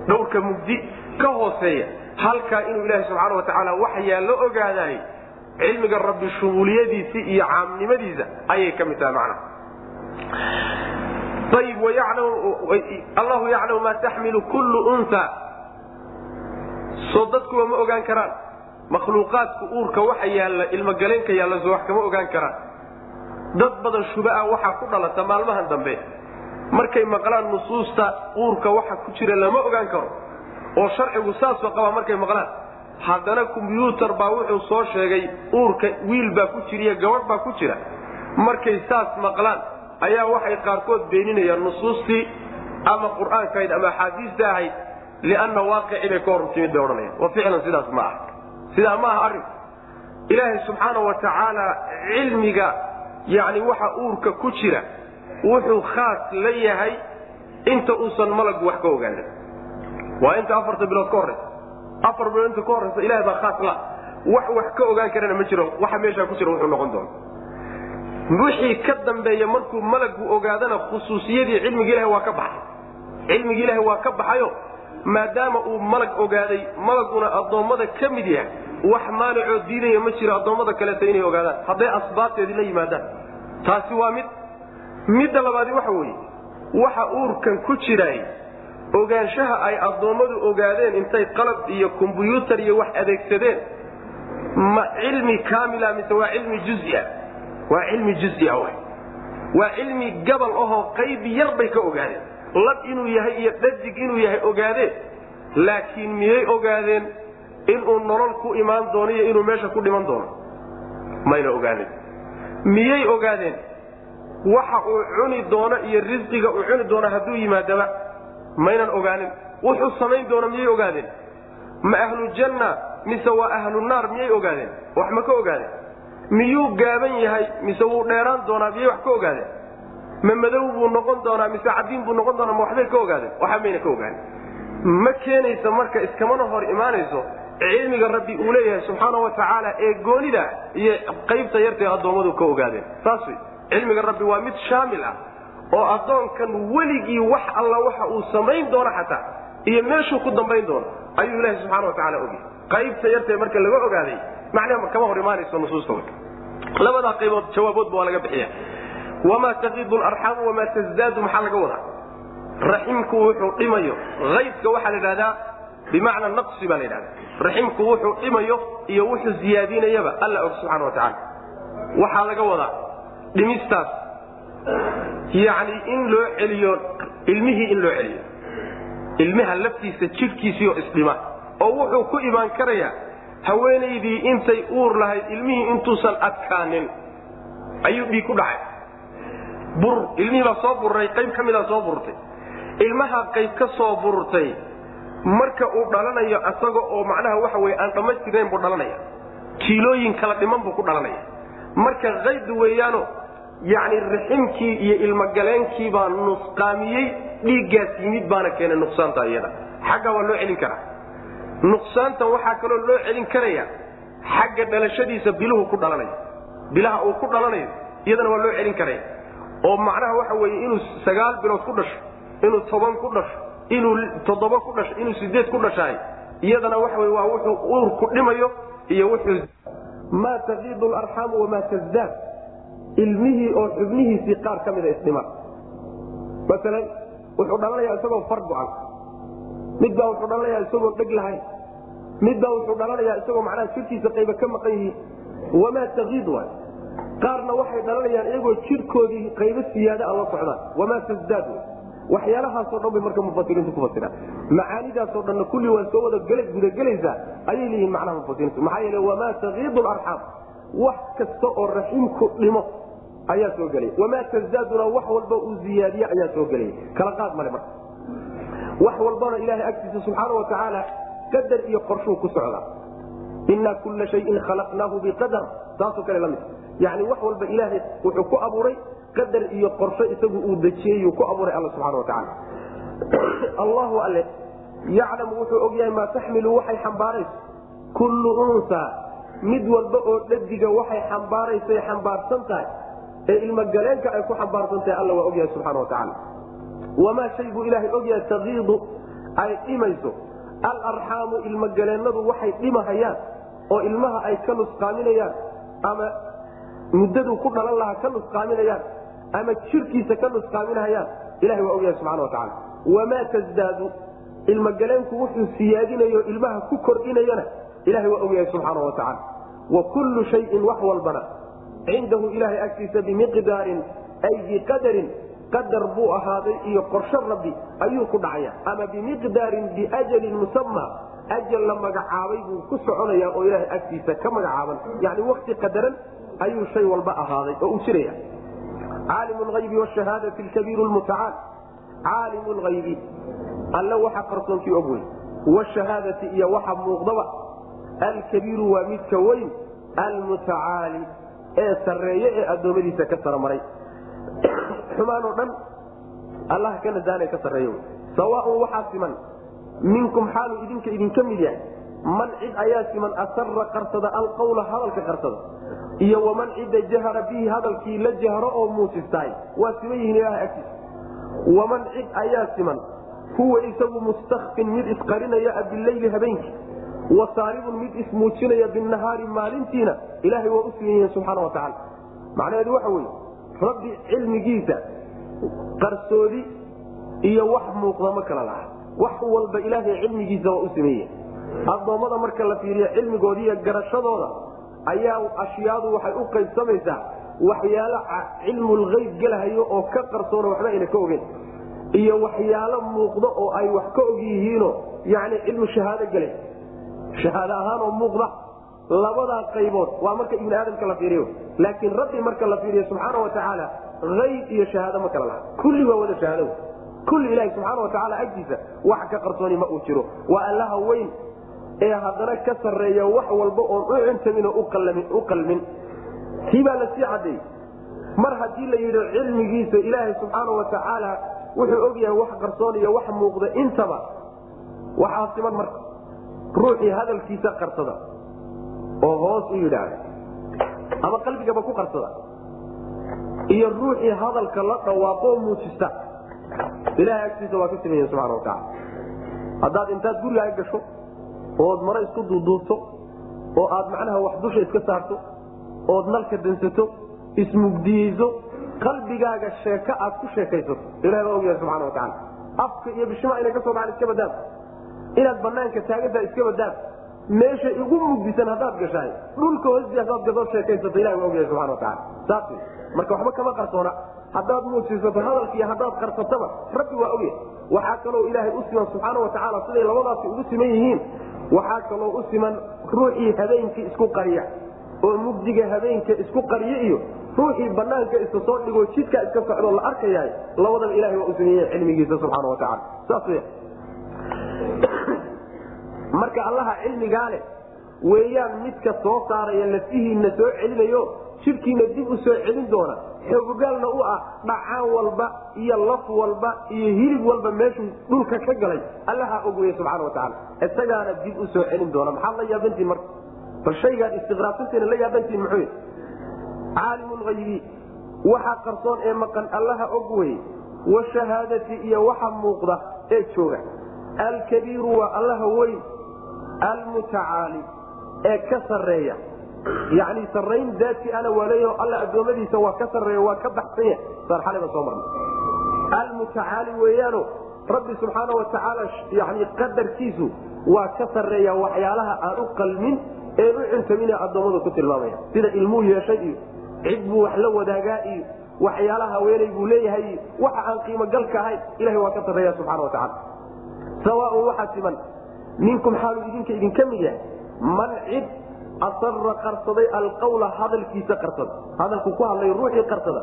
Dhowrka mugdi ka hooseeya. Halkaa inuu ilaahi subxaana wa tacaala wax yaallo ogaadaay cilmiga rabbi shumuuliyadiisi iyo caamnimadiisa ayay ka mid tahay macnaha. Ayib allahu yaclamu maa taxmilu kullu unha soo dadkuba ma ogaan karaan. Makhluuqaadku uurka waxa yaalla ilmagaleenka yaalla soo wax kama ogaan karaan. Dad badan shuba'a waxaa ku dhalata maalmahan dambe. Markay maqlaan nusuusta uurka waxa ku jira lama ogaan karo. Oo sharcigu saasoo qabaa markay maqlaan. Haddana kombyuutar baa wuxuu soo sheegay uurka wiil baa ku jiriyo gabadh baa ku jira. Markay saas maqlaan ayaa waxay qaarkood beeninayaan nusuustii ama qur'aankahayd ama axaadiista ahayd lianna waaqicii bay ka hor timid bay odhanayaan wa ficlan sidaas ma aha sidaa ma aha ilaahay subxaana wa tacaala cilmiga yacni waxa uurka ku jira wuxuu khaas la yahay inta uusan malagu wax ka ogaanin waa inta afarta bilood ka horraysa afar bilood inta ka horraysa ilahay baa khaas la wax wax ka ogaan karana ma jiro waxa meeshaa ku jira wuxuu noqon doona wixii ka dambeeya markuu malagu ogaadana khusuusiyadii cilmiga ilahay waa ka baxay cilmiga ilahay waa ka baxayo maadaama uu malag ogaaday malaguna addoommada ka mid yahay wax maanicoo diidaya ma jiro addoommada kaleeto inay ogaadaan. Hadday asbaabteedii la yimaadaan. Taasi waa mid. Midda labaadi waxa weeye waxa uurkan ku jiraay ogaanshaha ay addoommadu ogaadeen intay qalab iyo kombyuutar iyo wax adeegsadeen ma cilmi kaamila mise waa cilmi juzia waa cilmi juzia w waa cilmi gabal ahoo qayb yar bay ka ogaadeen lab inuu yahay iyo dhadig inuu yahay ogaadeen laakiin miyay ogaadeen inuu nolol ku imaan doono iyo inuu meesha ku dhiman doono? Mayna ogaanin miyay ogaadeen? Waxa uu cuni doono iyo risqiga uu cuni doono hadduu yimaadaba maynan ogaanin. Wuxuu samayn doono miyay ogaadeen? Ma ahlu janna mise waa ahlu naar miyay ogaadeen? Wax ma ka ogaadeen? Miyuu gaaban yahay mise wuu dheeraan doonaa miyay wax ka ogaadeen ma madow buu noqon doonaa mise cadiin buu noqon doonaa ma waxbay ka ogaadeen? Waxa mayna ka ogaanin ma keenaysa marka iskamana hor imaanayso cilmiga rabbi uu leeyahay subxaana wa tacaala ee goonida iyo qaybta yartee addoommadu ka ogaadeen. Saas wey cilmiga rabbi waa mid shaamil ah oo addoonkan weligii wax alla waxa uu samayn doono xataa iyo meeshuu ku dambayn doono ayuu ilahi subxana wa tacala ogyahay. Qaybta yartee marka laga ogaaday macnaha kama hor imaanayso nusuusta marka. Labadaa qaybood jawaaboodba waa laga bixiya wamaa taqidu larxaamu wamaa tasdaadu maxaa laga wadaa raximku wuxuu dhimayo aybka waxaa la idhahdaa bimacna naqsi baa la yidhahda raximku wuxuu dhimayo iyo wuxuu ziyaadinayaba alla og subxana wa tacaala waxaa laga wadaa dhimistaas yani in loo celiyo ilmihii in loo celiyo ilmaha laftiisa jidhkiisiioo isdhima oo wuxuu ku imaan karayaa haweenaydii intay uur lahayd ilmihii intuusan adkaanin ayuu dhiig ku dhacay bur ilmihii baa soo bururay qayb ka midaa soo bururtay ilmaha qayb ka soo bururtay marka uu dhalanayo asaga oo macnaha waxa weye aan dhammaystirnayn buu dhalanaya. Kiilooyin kala dhiman buu ku dhalanaya. Marka kayd weeyaano yacni raximkii iyo ilmogaleenkii baa nusqaamiyey dhiiggaas yimid baana keenay nuqsaanta iyada. Xagga waa loo celin karaa. Nuqsaantan waxaa kaloo loo celin karaya xagga dhalashadiisa biluhu ku dhalanayo bilaha uu ku dhalanayo iyadana waa loo celin karaya oo macnaha waxa weeye inuu sagaal bilood ku dhasho inuu toban ku dhasho inuu toddoba ku dhasho inuu sideed ku dhashaay iyadana waxa wey waa wuxuu uurku dhimayo iyo wuxuu maa taqiidu larxaamu wamaa tasdaad ilmihii oo xubnihiisii qaar ka mida isdhimaan maalan wuxuu dhalanayaa isagoo far go-an midbaa wuxuu dhalanayaa isagoo dheg lahayn midbaa wuxuu dhalanayaa isagoo macnaha jidhkiisa qayba ka maqan yihiin. Wamaa taqiid waay qaarna waxay dhalanayaan iyagoo jidhkoodii qaybo siyaada a la socdaan. Wamaa tasdaad waxyaalahaasoo dhan bay marka mufasiriintu ku fasiraan. Macaanidaasoo dhanna kulli waa soo wada gudagelaysaa ayay leeyihiin macnaha mufasiriintu. Maxaa yeele wamaa taqiidu larxaam wax kasta oo raximku dhimo ayaa soo gelaya wamaa tasdaaduna wax walba uu ziyaadiye ayaa soo gelaya kala qaad male marka. Wax walbana ilaahay agtiisa subxaana wa qadar iyo qorshuu ku socdaa inaa kulla shayin khalaqnaahu biqadar. Taasoo kale la yani wax walba ilaahay wuxuu ku abuuray qadar iyo qorsho isagu uu dejiyey ku abuuray alla subxana wa tacaala allahu alle yaclamu wuxuu ogyahay maa taxmilu waxay xambaarayso kullu unsaa mid walba oo dhadiga waxay xambaaraysay xambaarsan tahay. Ee ilmogaleenka ay ku xambaarsan tahay alla waa ogyahay subxana wa tacaala wamaa shay buu ilaahay ogyahay takiidu ay dhimayso. Alarxaamu ilmogaleennadu waxay dhimahayaan oo ilmaha ay ka nusqaaminayaan ama muddaduu ku dhalan lahaa ka nusqaaminayaan ama jirkiisa ka nusqaaminahayaan ilahay waa ogyahay subxana wa tacala wamaa tasdaadu ilmogaleenku wuxuu siyaadinayo ilmaha ku kordhinayana ilahay waa ogyahay subxaana wa tacaala. Wa kullu shayin wax walbana cindahu ilahay agtiisa bimiqdaarin ay biqadarin qadar buu ahaaday iyo qorsho rabbi ayuu ku dhacaya. Ama bimiqdaarin biajalin musama ajal la magacaabay buu ku soconaya oo ilahay agtiisa ka magacaaban. Yani wakti qadaran ayuu shay walba ahaaday oo uu jiraya. Caalimu lhaybi wshahaadati lkabiiru lmutacaal caalimu lhaybi alle waxa qarsoonkii og wey wshahaadati iyo waxa muuqdaba. Alkabiiru waa midka weyn. Almutacaali ee sareeye ee addoommadiisa ka saramaray xumaan oo dhan allaha ka nasaana ka sarreey sawaaun waxaa siman minkum xaalu idinka idinka mid yahay man cid ayaa siman asara qarsada alqawla hadalka qarsada. Iyo waman cidda jahara bihi hadalkii la jahro oo muusistaay waa siman yihiin ilaha agtiisa. Waman cid ayaa siman huwa isagu mustakfin mid isqarinaya bileyli habeenkii. Wasaaribun mid ismuujinaya binahaari maalintiina ilahay waa u siman yihiin subxaana wa tacaala. Macnaheedu waxa weye rabbi cilmigiisa qarsoodi iyo wax muuqda ma kala laha. Wax walba ilaahay cilmigiisa waa u sameeye addoommada marka la fiiriyo cilmigooda iyo garashadooda ayaa ashyaadu waxay u qaybsamaysaa waxyaalo cilmulgeyb gelahayo oo ka qarsoona waxba ayna ka ogeyn. Iyo waxyaalo muuqda oo ay wax ka og yihiino yani cilmu shahaado gelay shahaado ahaanoo muuqda labadaa qaybood waa marka ibni aadamka la fiiriyo. Laakiin rabbi marka la fiiriyo subxaana wa tacaala ayb iyo shahaado ma kala laha. Kulli waa wada shahaado. Kulli ilahi subxaana wa tacaala agtiisa wax ka qarsooni ma uu jiro. Waa allaha weyn ee haddana ka sarreeya wax walba oon u cuntamin oo u qalmin. Kii baa la sii cadeeyey mar haddii la yidhi cilmigiisa ilaahay subxaana wa tacaala wuxuu ogyahay wax qarsoon iyo wax muuqda intaba waxaa siman marka. Ruuxii hadalkiisa qarsada oo hoos u yidhaahda ama qalbigaba ku qarsada iyo ruuxii hadalka la dhawaaqoo muujista ilahay agtiisa waa ka sameeya subxana watacaala haddaad intaad gurigaaga gasho ood maro isku duuduubto oo aad macnaha wax dusha iska saarto ood nalka dansato ismugdiyeyso qalbigaaga sheeko aad ku sheekaysato ilahay baa ogyahay subxana watacaala afka iyo bishima inay ka soo baxaan iska badaan inaad banaanka taagadaa iska badaan meesha igu mugdisan haddaad gashaay dhulka hoostiis hadaad gadoo sheekaysato ilahi waa ogyahay subxana watacaala saas marka waxba kama qarsoona. Haddaad muujisato hadalka iyo haddaad qarsataba rabbi waa ogyahay waxaa kaloo ilaahay u siman subxaana watacaala siday labadaasi ugu siman yihiin waxaa kaloo u siman ruuxii habeenkii isku qariya oo mugdiga habeenka isku qariye iyo ruuxii banaanka isa soo dhigoo jidkaa iska socdoo la arkayahay labadaba ilahay waa u sameeye cilmigiisa subxaana watacaala saas marka allaha cilmigaa leh weeyaan midka soo saaraya lafihiina soo celinayo jidhkiina dib u soo celin doona xogogaalna u ah dhacaan walba iyo laf walba iyo hilib walba meeshuu dhulka ka galay. Allaha og weye subxana watacaala isagaana dib u soo celin doona. Maxaad la yaabantiin marka? Bal shaygaan istiqraabsanteena la yaabantiin muxuu caalimu lhaybi waxa qarsoon ee maqan allaha og weye washahaadati iyo waxa muuqda ee jooga. Alkabiiru waa allaha weyn. Almutacaali ee ka sareeya yani sarayn daati ana waa alla addoommadiisa waa ka sareeya waa ka baxsan yahay saan xalayba soo marnay. Almutacaali weeyaano rabbi subxaana watacaala yani qadarkiisu waa ka sareeya waxyaalaha aan u qalmin ee u cuntamina addoommadu ku tilmaamaya. Sida ilmuu yeeshay iyo cid buu wax la wadaagaa iyo waxyaalaha haweenay buu leeyahay waxa aan qiimogalka ahayn ilahay waa ka sareeya subxana watacaala sawaaun waxaa siman minkum xaalu idinka idinka mid yahay man cid asara qarsaday alqawla hadalkiisa qarsada. Hadalku ku hadlay ruuxii qarsada.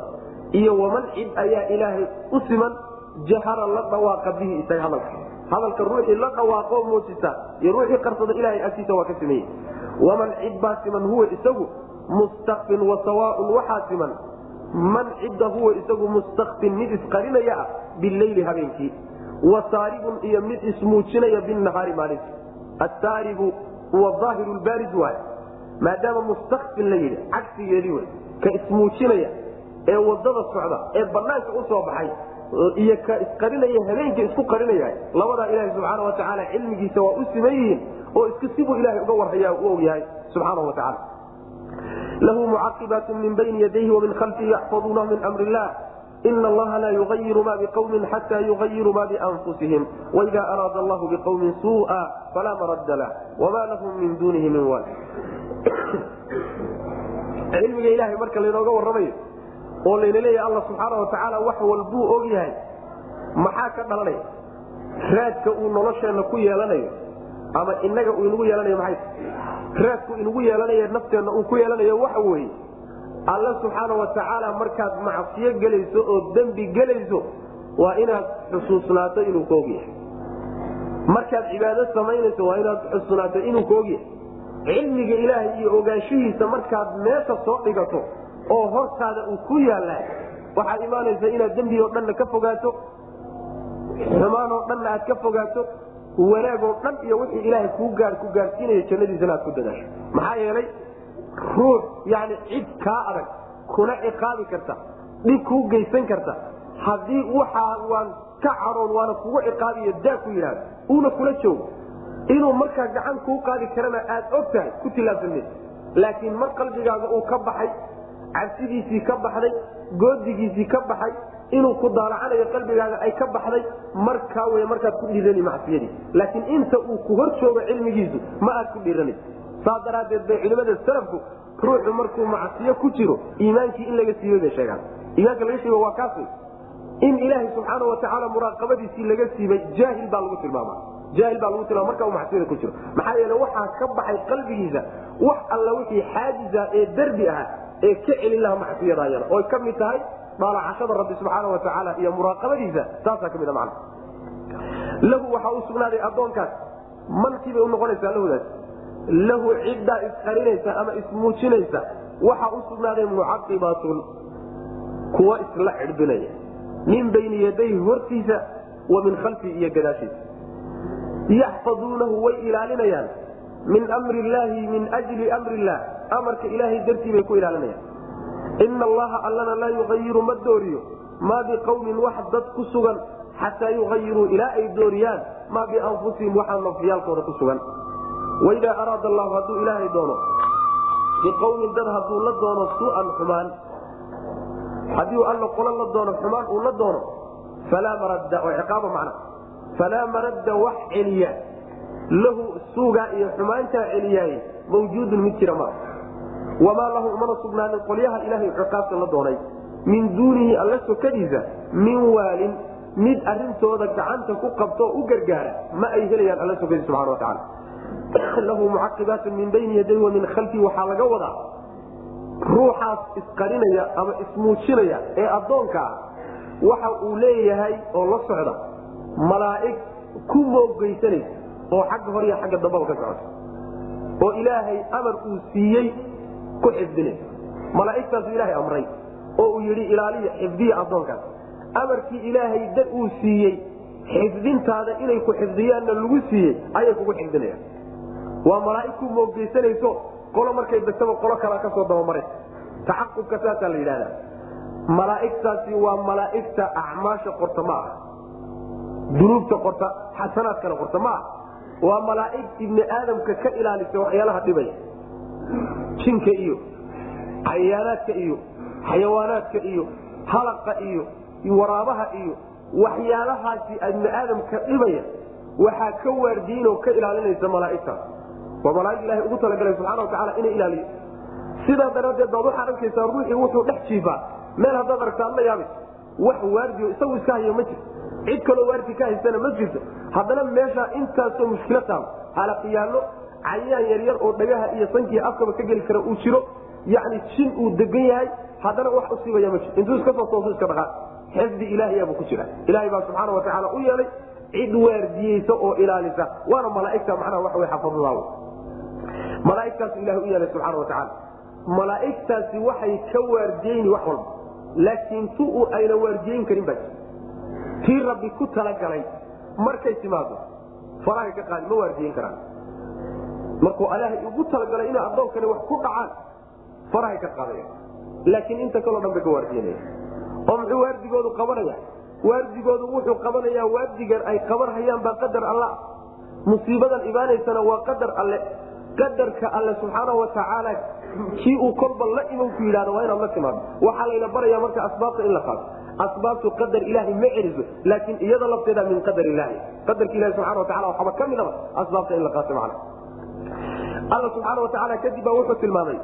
Iyo waman cid ayaa ilaahay u siman jahara la dhawaaqa bihi isaga hadalka. Hadalka ruuxii la dhawaaqo muujisa iyo ruuxii qarsada ilahay agtiisa waa ka sameeyey waman cid baa siman huwa isagu mustakfin wa sawaaun waxaa siman. Man cidda huwa isagu mustakfin mid isqarinaya ah bileyli habeenkii. Wasaaribun iyo mid ismuujinaya binahaari maalinta asaaribu huwa aahiru baarid waay maadaama mustakfin la yidhi cagsigeedii wey ka ismuujinaya ee waddada socda ee banaanka u soo baxay iyo ka isqarinaya habeenka isku qarinaya labadaa ilaaha subxaana watacaala cilmigiisa waa u siman yihiin oo iska sibuu ilahay uga warhaya u og yahay subxaana watacaala lahu mucaqibaat min bayni yadayhi wamin khalfihi yaxfaduunahu min amri illah in allaha laa yuayiru ma biqwmin xata yuayiru ma bianfusihim waida araada allahu biqwmin suu'a falaa maradda lah wama lahum min dunihi min wal cilmiga ilahay marka laynooga warramayo oo layna leeyahay alla subxaana watacaala wax walbuu og yahay maxaa ka dhalanaya raadka uu nolosheenna ku yeelanayo ama inaga uu inagu yeelanayo maay raadku inagu yeelanayo nafteenna uu ku yeelanayo waxa weeye alla subxaana watacaala markaad macsiyo gelayso oo dembi gelayso waa inaad xusuusnaato inuu ka ogyahay. Markaad cibaado samaynayso waa inaad xusuusnaato inuu ka ogyahay. Cilmiga ilaahay iyo ogaanshihiisa markaad meesha soo dhigato oo hortaada uu ku yaallaa waxaad imaanaysa inaad dembi oo dhanna ka fogaato xumaan oo dhanna aad ka fogaato wanaag oo dhan iyo wixii ilaahay kuu gaar ku gaarsiinaya jannadiisana aad ku dadaasho. Maxaa yeelay ruux yani cid kaa adag kuna ciqaabi karta dhib kuu geysan karta. Haddii waxaa waan ka caroon waana kugu ciqaabiyo daa ku yidhahda uuna kula joogo inuu markaa gacan kuu qaadi karana aad og tahay ku tilaabsanmaysa laakiin mar qalbigaaga uu ka baxay cabsidiisii ka baxday goodigiisii ka baxay inuu ku daalacanayo qalbigaaga ay ka baxday markaa wey markaad ku dhiirani macsiyadii. Laakiin inta uu ku hor joogo cilmigiisu ma aad ku dhiiranay saa daraadeed bay culimada salafku ruuxu markuu macsiyo ku jiro iimaankii in laga siibay bay sheegaan. Iimaanka laga siiba waa kaas in ilaahay subxaana watacaala muraaqabadiisii laga siibay jaahil baa lagu tilmaama jaahil baa lagu tilmaama marka uu macsiyada ku jiro. Maxaa yeele waxaa ka baxay qalbigiisa wax alla wixii xaajiza ee derbi aha ee ka celin laha macsiyada ayada oy ka mid tahay dhaalacashada rabbi subxaana watacaala iyo muraaqabadiisa taasaa ka mid a macna lahu waxaa u sugnaaday addoonkaas. Mankiibay unoqonaysaa lahudaas lahu ciddaa isqarinaysa ama ismuujinaysa waxaa u sugnaaday mucaqibaatun kuwa isla cidbinaya min bayni yadayhi hortiisa wa min khalfihi iyo gadaashiisa. Yaxfaduunahu way ilaalinayaan. Min mri illaahi min jli mri illaah amarka ilaahay dartii bay ku ilaalinayaan. Ina allaha allana laa yuayiru ma dooriyo. Maa biqawmin wax dad ku sugan xataa yuayiruu ilaa ay dooriyaan. Maa bianfusihim waxaa nafyaalkooda ku sugan waidaa araada allahu hadduu ilaahay doono biqawmin dad hadduu la doono suuan xumaan haddii alla qolo la doono xumaan uu la doono falaa maradda oo ciqaaba macna falaa maradda wax celiya lahu suugaa iyo xumaantaa celiyaay mawjuudun mid jira maa wamaa lahu umana sugnaanin qolyaha ilaahay ciqaabta la doonay. Min duunihi alla sokadiisa min waalin mid arintooda gacanta ku qabto oo u gargaara ma ay helayaan alla sokadiisa subana watacaala lahu mucaqibaatun min bayni yaday wa min khalfi waxaa laga wadaa ruuxaas isqarinaya ama ismuujinaya ee addoonka ah waxa uu leeyahay oo la socda malaa'ig ku moogeysanaysa oo xagga hor iyo xagga dambaba ka socota oo ilaahay amar uu siiyey ku xifdinaysa malaa'igtaasu ilaahay amray oo uu yidhi ilaaliya xifdiya addoonkaas amarkii ilaahay dad uu siiyey xifdintaada inay ku xifdiyaanna lagu siiyey ayay kugu xifdinayaan waa malaa'ig ku moogeysanayso qolo markay degtaba qolo kalaa ka soo dabamaray taxaqubka saasaa la yidhahdaa malaa'igtaasi waa malaa'igta acmaasha qorta ma ah dunuubta qorta xasanaadkana qorta ma ah waa malaa'ig ibni aadamka ka ilaalisa waxyaalaha dhibaya jinka iyo cayaanaadka iyo xayawaanaadka iyo halaqa iyo waraabaha iyo waxyaalahaasi ibni aadamka dhibaya waxaa ka waardiinoo ka ilaalinaysa malaa'igtaas waa malaaig ilahay ugu talagalay subxana watacaala inay ilaaliyo. Sidaa daraaddeed baad waxaad arkaysaa ruuxii wuxuu dhex jiifaa. Meel haddaad aragta ad la yaabayso wax waardiyo isagu iska hayo ma jirto cid kaloo waardi ka haysana ma jirto. Haddana meeshaa intaasoo mushkila taalo halaqiyaallo cayaan yaryar oo dhagaha iyo sankiiyo afkaba ka geli kara uu jiro. Yacni jin uu degan yahay. Haddana wax usiibaya ma jiro. Intuu iska soo toosu iska dhaqaa. Xifdi ilaahiyaabuu ku jira. Ilaahay baa subxaana watacaala u yeelay. Cid waardiyeysa oo ilaalisa. Waana malaaigta macnaha waxa wey xafadadaao malaaigtaasu ilahay u yeelay subxaana watacaala malaa'igtaasi waxay ka waardiyeyni wax walba. Laakiin tu ayna waardiyeyn karin baa jir tii rabbi ku talagalay markay timaado farahay ka qaadi ma waardiyeyn karaan. Markuu ilaahay ugu talagalay inay addoonkani wax ku dhacaan farahay ka qaadaya. Laakiin inta kaloo dhan bay ka waardiyenaya oo muxuu waardigoodu qabanaya waardigoodu wuxuu qabanayaa waardigan ay qabanhayaan baa qadar alla musiibadan imaanaysana waa qadar alle qadarka alle subxaana watacaala kii uu kolba la iman yidhahdo waa inaad la timaado. Waxaa layna baraya marka asbaabta in la qaato. Asbaabtu qadar ilaahi ma celiso laakiin iyada lafteeda min qadar ilaahi qadarka ilahi subxana watacala waxaba ka midaba asbaabta in la qaato macna. Alla subxaana watacaala kadib baa wuxuu tilmaamay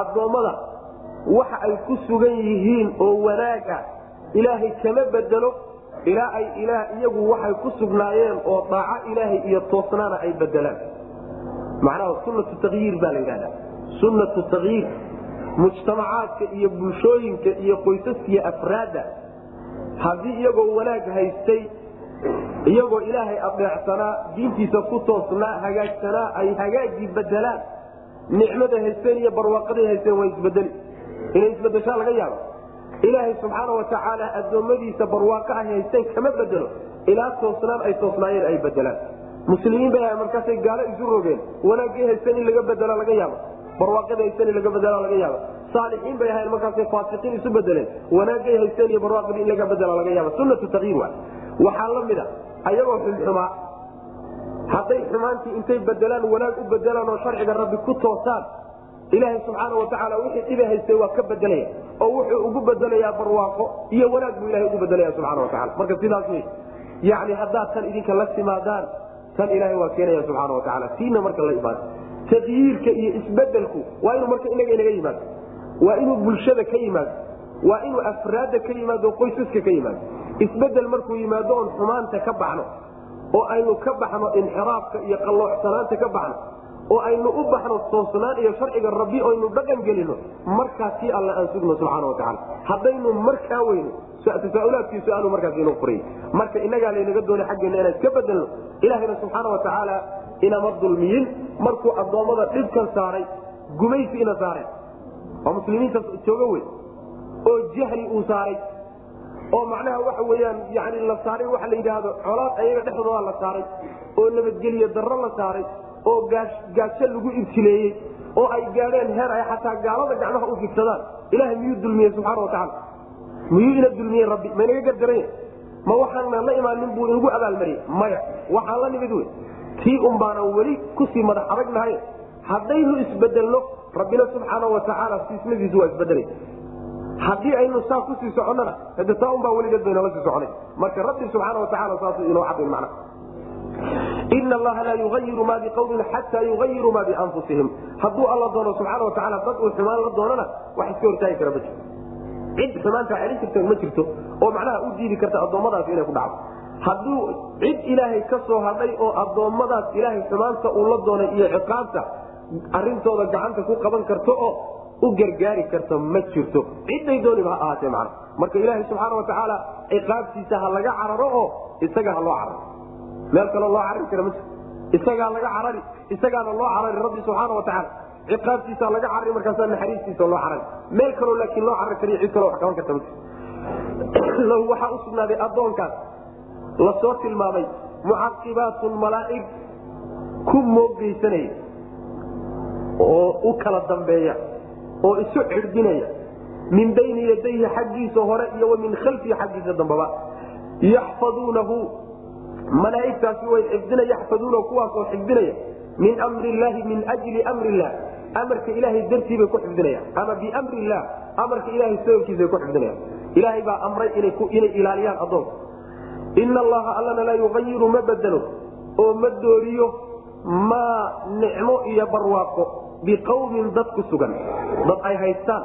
addoommada waxa ay ku sugan yihiin oo wanaag ah ilaahay kama bedelo ilaa ay iyagu waxay ku sugnaayeen oo daaco ilaahay iyo toosnaana ay bedelaan macnaha sunatu takyiir baa la yidhahda sunnatu takyiir mujtamacaadka iyo bulshooyinka iyo qoysaskiiyo afraadda. Haddii iyagoo wanaag haystay iyagoo ilaahay adeecsanaa diintiisa ku toosnaa hagaagsanaa ay hagaagii bedelaan nicmada haysteen iyo barwaaqaday haysteen waa isbedeli inay isbedeshaa laga yaabo. Ilaahay subxaana watacaala addoommadiisa barwaaqo ay haysteen kama bedelo ilaa toosnaan ay toosnaayeen ay bedelaan muslimiin bay markaasay gaalo isu rogeen wanaagay haysteen in laga bedela laga yaabo barwaaqada haysteen in laga bedela laga yaabo saalixiin bay ahayn markaasay faasiqiin isu bedeleen wanaagay haysteen iyo barwaaqadii in laga bedela laga yaabo sunnatu takyiir wa waxaa la mid a ayagoo xumxumaa hadday xumaantii intay bedelaan wanaag u bedelaan oo sharciga rabbi ku toosaan ilaahay subxaana watacaala wixii dhiba haystay waa ka bedelaya oo wuxuu ugu bedelayaa barwaaqo iyo wanaag buu ilahay ugu bedelaya subxana wataala marka sidaas wey yani haddaad tan idinka la timaadaan tan ilaahay waa keenaya subxaana watacaala tiina marka la imaado takyiirka iyo isbedelku waa inuu marka inaga inaga yimaado waa inuu bulshada ka yimaado waa inuu afraadda ka yimaado qoysaska ka yimaado isbeddel markuu yimaado oon xumaanta ka baxno oo aynu ka baxno inxiraafka iyo qalloocsanaanta ka baxno oo aynu u baxno toosnaan iyo sharciga rabbi oynu dhaqan gelino markaa alle aan sugno subxaana watacaala haddaynu markaa weyno tasaaulaadkii su'aalu markaas inuu furay marka inagaa laynaga doonay xaggeena inaan iska bedelno ilaahayna subxaana watacaala inama dulmiyin. Markuu addoommada dhibkan saaray gumaysi ina saaray. Oo muslimiinta jooga wey oo jahli uu saaray. Oo macnaha waxa weyaan yani la saaray waxa la yidhaahdo colaad ayaga dhexdooda la saaray. Oo nabadgelye darro la saaray. Oo gaajo lagu ibtileeyey. Oo ay gaadheen heer ay xataa gaalada gacmaha u figsadaan ilahay miyuu dulmiyey subxaana watacaala miyuu ina dulmiyey rabbi maynaga gardaranya ma waxaana la imaanin buu inagu abaalmariyey. Maya waxaan la nimid wey tii un baanan weli ku sii madax adagnahay haddaynu isbedelno rabbina subxaana watacaala siismadiisu waa isbedelay haddii aynu saa ku sii soconnana hade taa unbaa weligeed baynala sii soconay marka rabbi subxaana watacaala saasuu inoo cadayn macna. Ina allaha laa yuayiru ma biqawmin xataa yuayiruu ma bianfusihim. Hadduu alla doono subxaana watacaala dad uu xumaan la doonana wax iska hortaagi kara ma jirto cid xumaantaa celin jirta ma jirto oo macnaha u diidi karta addoommadaas inay ku dhacdo. Hadduu cid ilaahay ka soo hadhay oo addoommadaas ilaahay xumaanta uu la doonay iyo ciqaabta arintooda gacanta ku qaban karto oo u gargaari karta ma jirto. Ciday dooniba ha ahaatee macna. Marka ilaahay subxaana watacaala ciqaabtiisa ha laga cararo oo isaga ha loo cararo meel kaloo loo carari kara ma jirto. Isagaa laga carari isagaana loo carari rabbi subxaana watacaala ciqaabtiisa laga carari markaasaa naxariistiisa loo carari meel kaloo laakiin loo carari kariyo cid kaloo wax qaban karta lahu waxaa u sugnaaday addoonkaas. Lasoo tilmaamay mucaqibaatun malaa'ig ku moogeysanaya oo u kala dambeeya oo isu cirdinaya min bayni yadayhi xaggiisa hore iyo wa min khalfihi xaggiisa dambaba. Yaxfaduunahu malaaigtaasi way xifdina yaxfaduunahu kuwaasoo xifdinaya min mri llahi min jli mri illah amarka ilaahay dartii bay ku xifdinayaan. Ama bimri illah amarka ilahay sababkiisabay ku xifdinayaan. Ilaahay baa amray inay ilaaliyaan addoonka ina allaha allana laa yuayiru ma bedelo oo ma dooriyo maa nicmo iyo barwaaqo biqawmin dad ku sugan. Dad ay haystaan.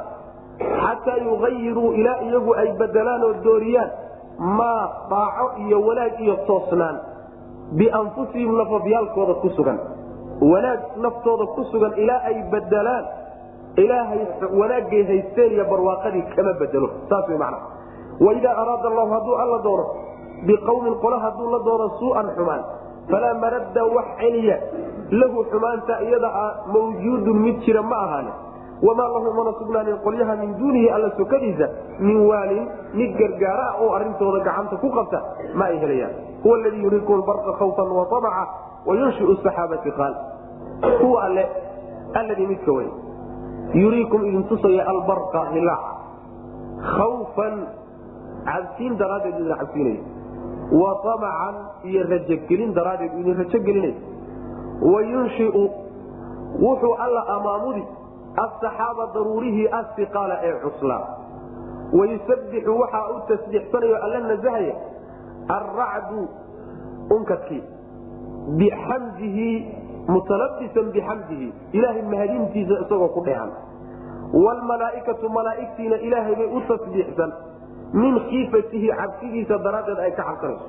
Xataa yuayiruu ilaa iyagu ay bedelaan oo dooriyaan maa daaco iyo wanaag iyo toosnaan bianfusihim lafafyaalkooda ku sugan wanaag naftooda ku sugan ilaa ay bedelaan ilaahay wanaagay haysteen iyo barwaaqadii kama bedelo saas way macna waidaa araada allahu hadduu alla doono biqawmin qole hadduu la doono suu'an xumaan falaa maradda wax celiya lahu xumaanta iyada a mawjuudun mid jira ma ahaane. Wamaa lahu mana sugnaanin qolyaha min duunihi alla sokadiisa min waalin mid gargaara ah oo arintooda gacanta ku qabta ma ay helayaan. Huwa ladii yuriikum lbarqa khawfan wa amaca wayunshiu saxaabati qaal huwa alle alladii midka wey yuriikum idin tusaya albarqa hilaac khawfan cabsiin daraaddeed idin cabsiinaya wa amacan iyo rajogelin daraaddeed idin rajogelinaya wayunshiu wuxuu alla amaamudi asaxaaba daruurihii asiqaala ee cuslaa wayusabixu waxaa u tasbiixsanayo alla nasahaya alracdu unkadkii bixamdihi mutalabisan bixamdihi ilaahay mahadintiisa isagoo ku dheehan wlmalaaikatu malaaigtiina ilaahay bay u tasbiixsan min khiifatihi cabsidiisa daraaddeed ay ka cabsanayso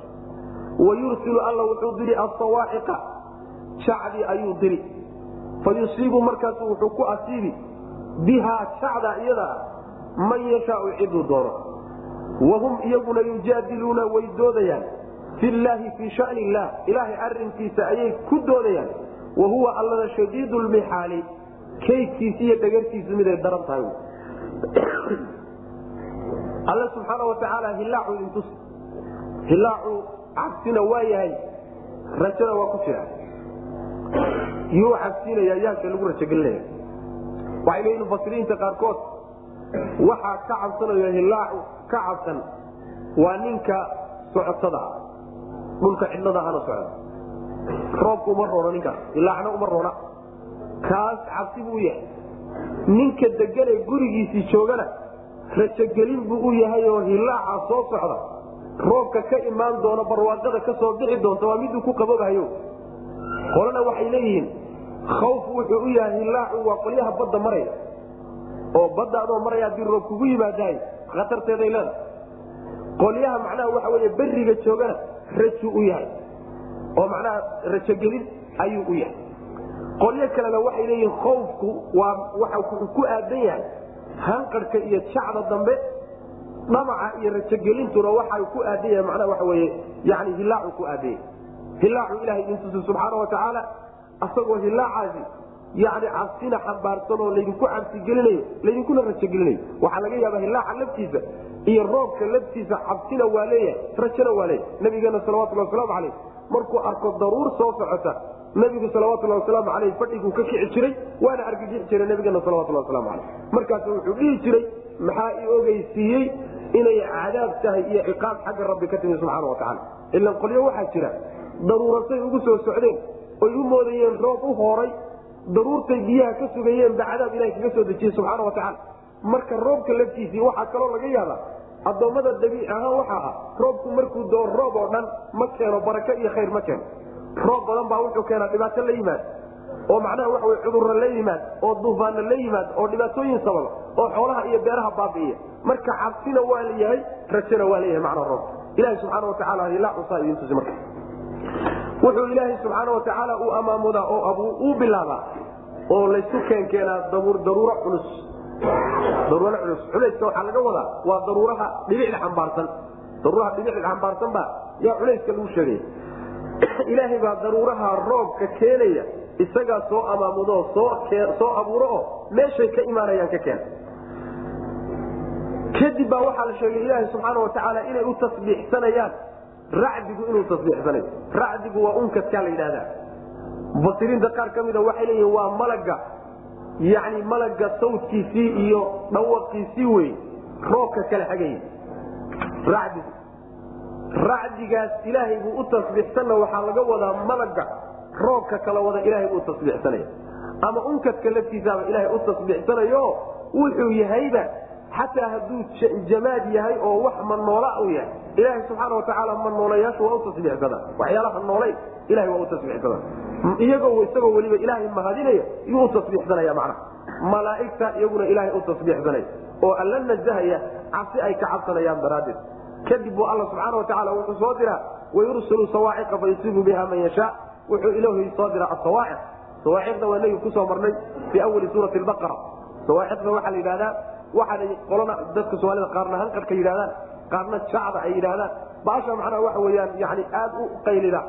wayursilu alla wuxuu diri asawaaciqa jacdii ayuu diri fayusiibu markaasu wuxuu ku asiibi bihaa jacda iyada ah man yashaau ciduu doono wahum iyaguna yujaadiluuna way doodayaan fi llaahi fii shani illah ilaahay arinkiisa ayay ku doodayaan. Wa huwa allada shadiid lmixaali kaydkiisa iyo dhagartiisu miday daran tahay. Alle subxaana watacaala hilaacu idintus hilaacu cabsina waa yahay. Rajana waa ku jira yuu cabsinaya yaasha lagu rajogelinaya waxay leeyihiin mufasiriinta qaarkood waxaa ka cabsanayo hilaacu ka cabsan waa ninka socotada dhulka cidlada ahana socda. Roobka uma roona ninkaas hilaacna uma roona. Kaas cabsi buu yahay. Ninka degane gurigiisii joogana rajogelin buu u yahay oo hilaaca soo socda. Roobka ka imaan doona barwaaqada ka soo bixi doonta waa miduu ku qaboobahayo qolana waxay leeyihiin khawf wuxuu u yahay hilaacu waa qolyaha badda maraya. Oo badda adoo maraya haddii roob kugu yimaadahay khatarteeday leeda qolyaha macnaha waxa wey beriga joogana rajuu u yahay oo macnaha rajogelin ayuu u yahay. Qolyo kalena waxay leeyihiin khawfku waa wuxuu ku aadan yahay hanqarhka iyo jacda dambe dhamaca iyo rajogelintuna waxa ku aadan yahay macnaha waxa weye yani hilaacu ku aadan yahay. Hilaacu ilahay idintusi subxaana watacaala asagoo hilaacaasi yani cabsina xambaarsan oo laydinku cabsigelinayo laydinkuna rajogelinayo waxaa laga yaaba hilaaca laftiisa iyo roobka laftiisa cabsina waa leeyahay rajona waa leeyahay. Nabigeena salawatulhi wasalaamu caleyh markuu arko daruur soo socota nabigu salawatulhi wasalaamu aleyh fadhiguu ka kici jiray waana argagixi jiray nabigana salawatulhi waslamu aleyh markaasu wuxuu dhihi jiray maxaa i ogeysiiyey inay cadaab tahay iyo ciqaab xagga rabbi ka timi subxaana watacaala ilan qolyo waxaa jira daruurasay ugu soo socdeen oy u moodayeen roob u hooray daruurtay biyaha ka sugayeen ba cadaab ilaha kaga soo dejiyey subxaana watacaala marka roobka laftiisii waxaa kaloo laga yaabaa addoommada dabiici ahaan waxaa ah roobku markuu doo roob oo dhan ma keeno barako iyo khayr ma keeno. Roob badan baa wuxuu keenaa dhibaato la yimaad oo macnaha waxa wy cudurra la yimaad oo duufaanna la yimaad oo dhibaatooyin sababa oo xoolaha iyo beeraha baabi'iya. Marka cabsina waa la yahay rajona waa layahay macnaa roobka ilahi subxaana watacaala ilaa cusaa idin tusi marka. Wuxuu ilaahay subxaana watacaala u amaamudaa oo abuu uu bilaabaa oo laysu keenkeenaa daruuro culus daruuro culus. Culayska waxaa laga wadaa waa daruuraha dhibicda xambaarsan. Daruuraha dhibicda xambaarsan baa yaa culayska lagu sheegaya ilaahay baa daruuraha roobka keenaya isagaa soo amaamudo soo abuuro oo meeshay ka imaanayaan ka keena kadib baa waxaa la sheegay ilaaha subxaana watacaala inay u tasbiixsanayaan. Racdigu inuu tasbiixsanayo racdigu waa unkadkaa la yidhahdaa mufasiriinta qaar ka mida waxay leeyihiin waa malaga yani malaga sawdkiisii iyo dhawaqiisii wey roobka kala xagaya racdigu racdigaas ilaahay buu u tasbiixsanna waxaa laga wadaa malaga roobka kala wada ilaahay buu tasbiixsanaya. Ama unkadka laftiisaaba ilaahay u tasbiixsanayo wuxuu yahayba xataa hadduu jamaad yahay oo wax manoola u yahay. Ilaahay subxaana watacaala manoolayaashu waa u tasbiixsada waxyaalaha noolay ilahay waa u tasbiixsada iyagoo isagoo weliba ilaahay mahadinaya yuu u tasbiixsanaya macnaha malaa'igta iyaguna ilaahay u tasbiixsanaya oo alla nazahaya cabsi ay ka cabsanayaan daraaddeed. Kadib buu alla subxaana watacaala wuxuu soo diraa wayursilu sawaaciqa fayusiibu biha man yashaa. Wuxuu ilaahay soo diraa asawaaciq sawaaciqda waa nagi ku soo marnay fii awali suurati baqara sawaaciqda waxaa la yidhahdaa waxaanay qolana dadka soomaalida qaarna hanqarka yidhahdaan qaarna jacda ay yidhahdaan baasha macnaha waxa weyaan yani aad u qaylida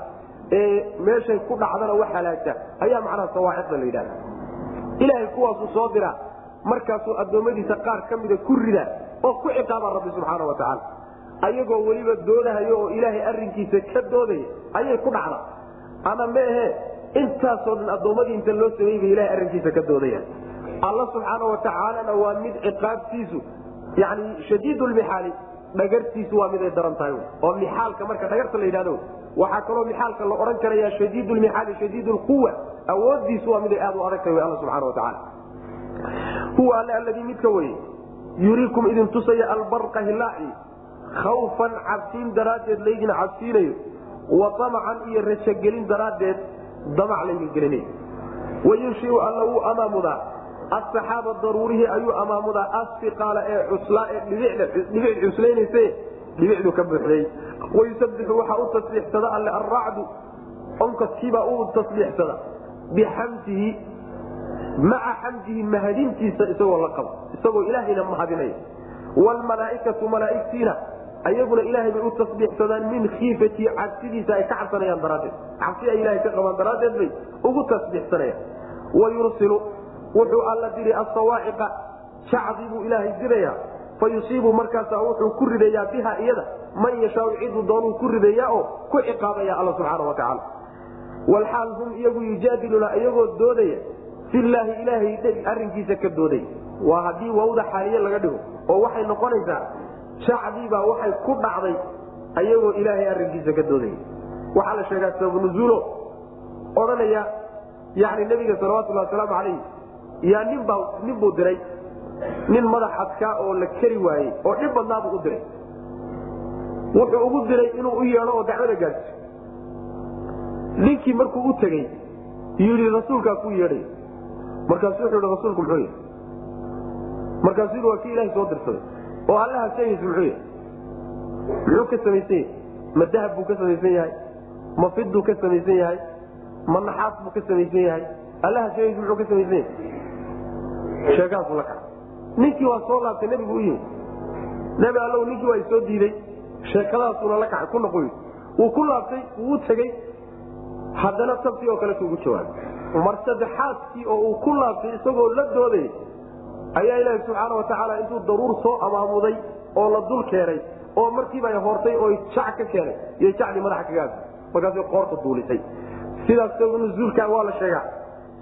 ee meeshay ku dhacdana wax halaagta ayaa macnaha sawaaciqda la yidhahda ilaahay kuwaasuu soo diraa markaasuu addoommadiisa qaar ka mida ku rida oo ku ciqaaba rabbi subxaana wa tacaala. Ayagoo weliba doodahayo oo ilaahay arinkiisa ka doodaya ayay ku dhacda. Ama meehe intaasoo dhan addoommadii inta loo sameeyey bay ilahay arrinkiisa ka doodayaan alla subxaana watacaalana waa mid ciqaabtiisu yani shadiid lmixaali dhagartiisu waa mid ay daran tahay. Oo mixaalka marka dhagarta la yidhahdo waxaa kaloo mixaalka la odhan karaya shadiid lmixaali shadiid lquwa awoodiisu waa mid ay aad u adag tahay alla subxana watacaala huwa alle alladii midka weye yuriikum idin tusaya albarqa hilaaci khawfan cabsiin daraaddeed laydin cabsiinayo. Wa amacan iyo rajagelin daraaddeed damac laydin gelinayo. Wayunshiu alla wuu amaamudaa. Asaxaaba daruurihii ayuu amaamudaa. Asfiqaala ee cuslaa ee dhibic cuslaynayse dhibicdu ka buuxday. Wayusabixu waxaa u tasbiixsada alle alracdu onkadkiibaa u tasbiixsada. Bixamdihi maca xamdihi mahadintiisa isagoo la qabo. Isagoo ilaahayna mahadinaya wlmalaaikatu malaaigtiina ayaguna ilaahay bay u tasbiixsadaan min khiifatii cabsidiisa ay ka cabsanayaan daraaddeed. Cabsi ay ilahay ka qabaan daraaddeed bay ugu tasbiixsanayaan. Wayursilu wuxuu alla diri asawaaciqa jacdi buu ilaahay diraya fa yusiibu markaasa wuxuu ku ridayaa biha iyada. Man yashaau ciduu doonuu ku ridayaa oo ku ciqaabaya alla subxaana wa tacaala. Walxaal hum iyagu yujaadiluna iyagoo doodaya. Filaahi ilaahay arinkiisa ka doodaya. Waa haddii wawda xaaliye laga dhigo oo waxay noqonaysaa jacdiibaa waxay ku dhacday ayagoo ilaahay arinkiisa ka doodaya. Waxaa la sheegaa sababunuzuulo odhanaya yani nebiga salawatulhi wasalaamu calayh yaa ninbaa nin buu diray nin madax adkaa oo la keri waayey oo dhib badnaabuu u diray. Wuxuu ugu diray inuu u yeedho oo dacwada gaadsiyo ninkii markuu u tegey yidhi rasuulkaa ku yeedhay. Markaasuu wuxuu hi rasuulku muxuu yahy markaasuu yidhi waa kii ilahay soo dirsaday. Oo allaha sheegaysa muxuu yahay muxuu ka samaysan yahay ma dahab buu ka samaysan yahay? Ma fiduu ka samaysan yahay? Ma naxaas buu ka samaysan yahay? Allaha sheegaysa muxuu ka samaysan yahay? Sheegaasu la kaca ninkii waa soo laabtay nebigu u yimi nebi allow ninkii waa isoo diiday. Sheekadaasuna la ku noqoy wuu ku laabtay wuu tegey. Haddana tabtii oo kaletu ugu jawaabay. Mar saddexaadkii oo uu ku laabtay isagoo la dooday ayaa ilaahi subxaana watacaala intuu daruur soo amaamuday oo la dul keenay oo markiiba ay hortay oo jac ka keenay iyo jacdii madaxa kaga aabtay markaasay qoorta duulisay sidaas sabab nuzuulka waa la sheegaa.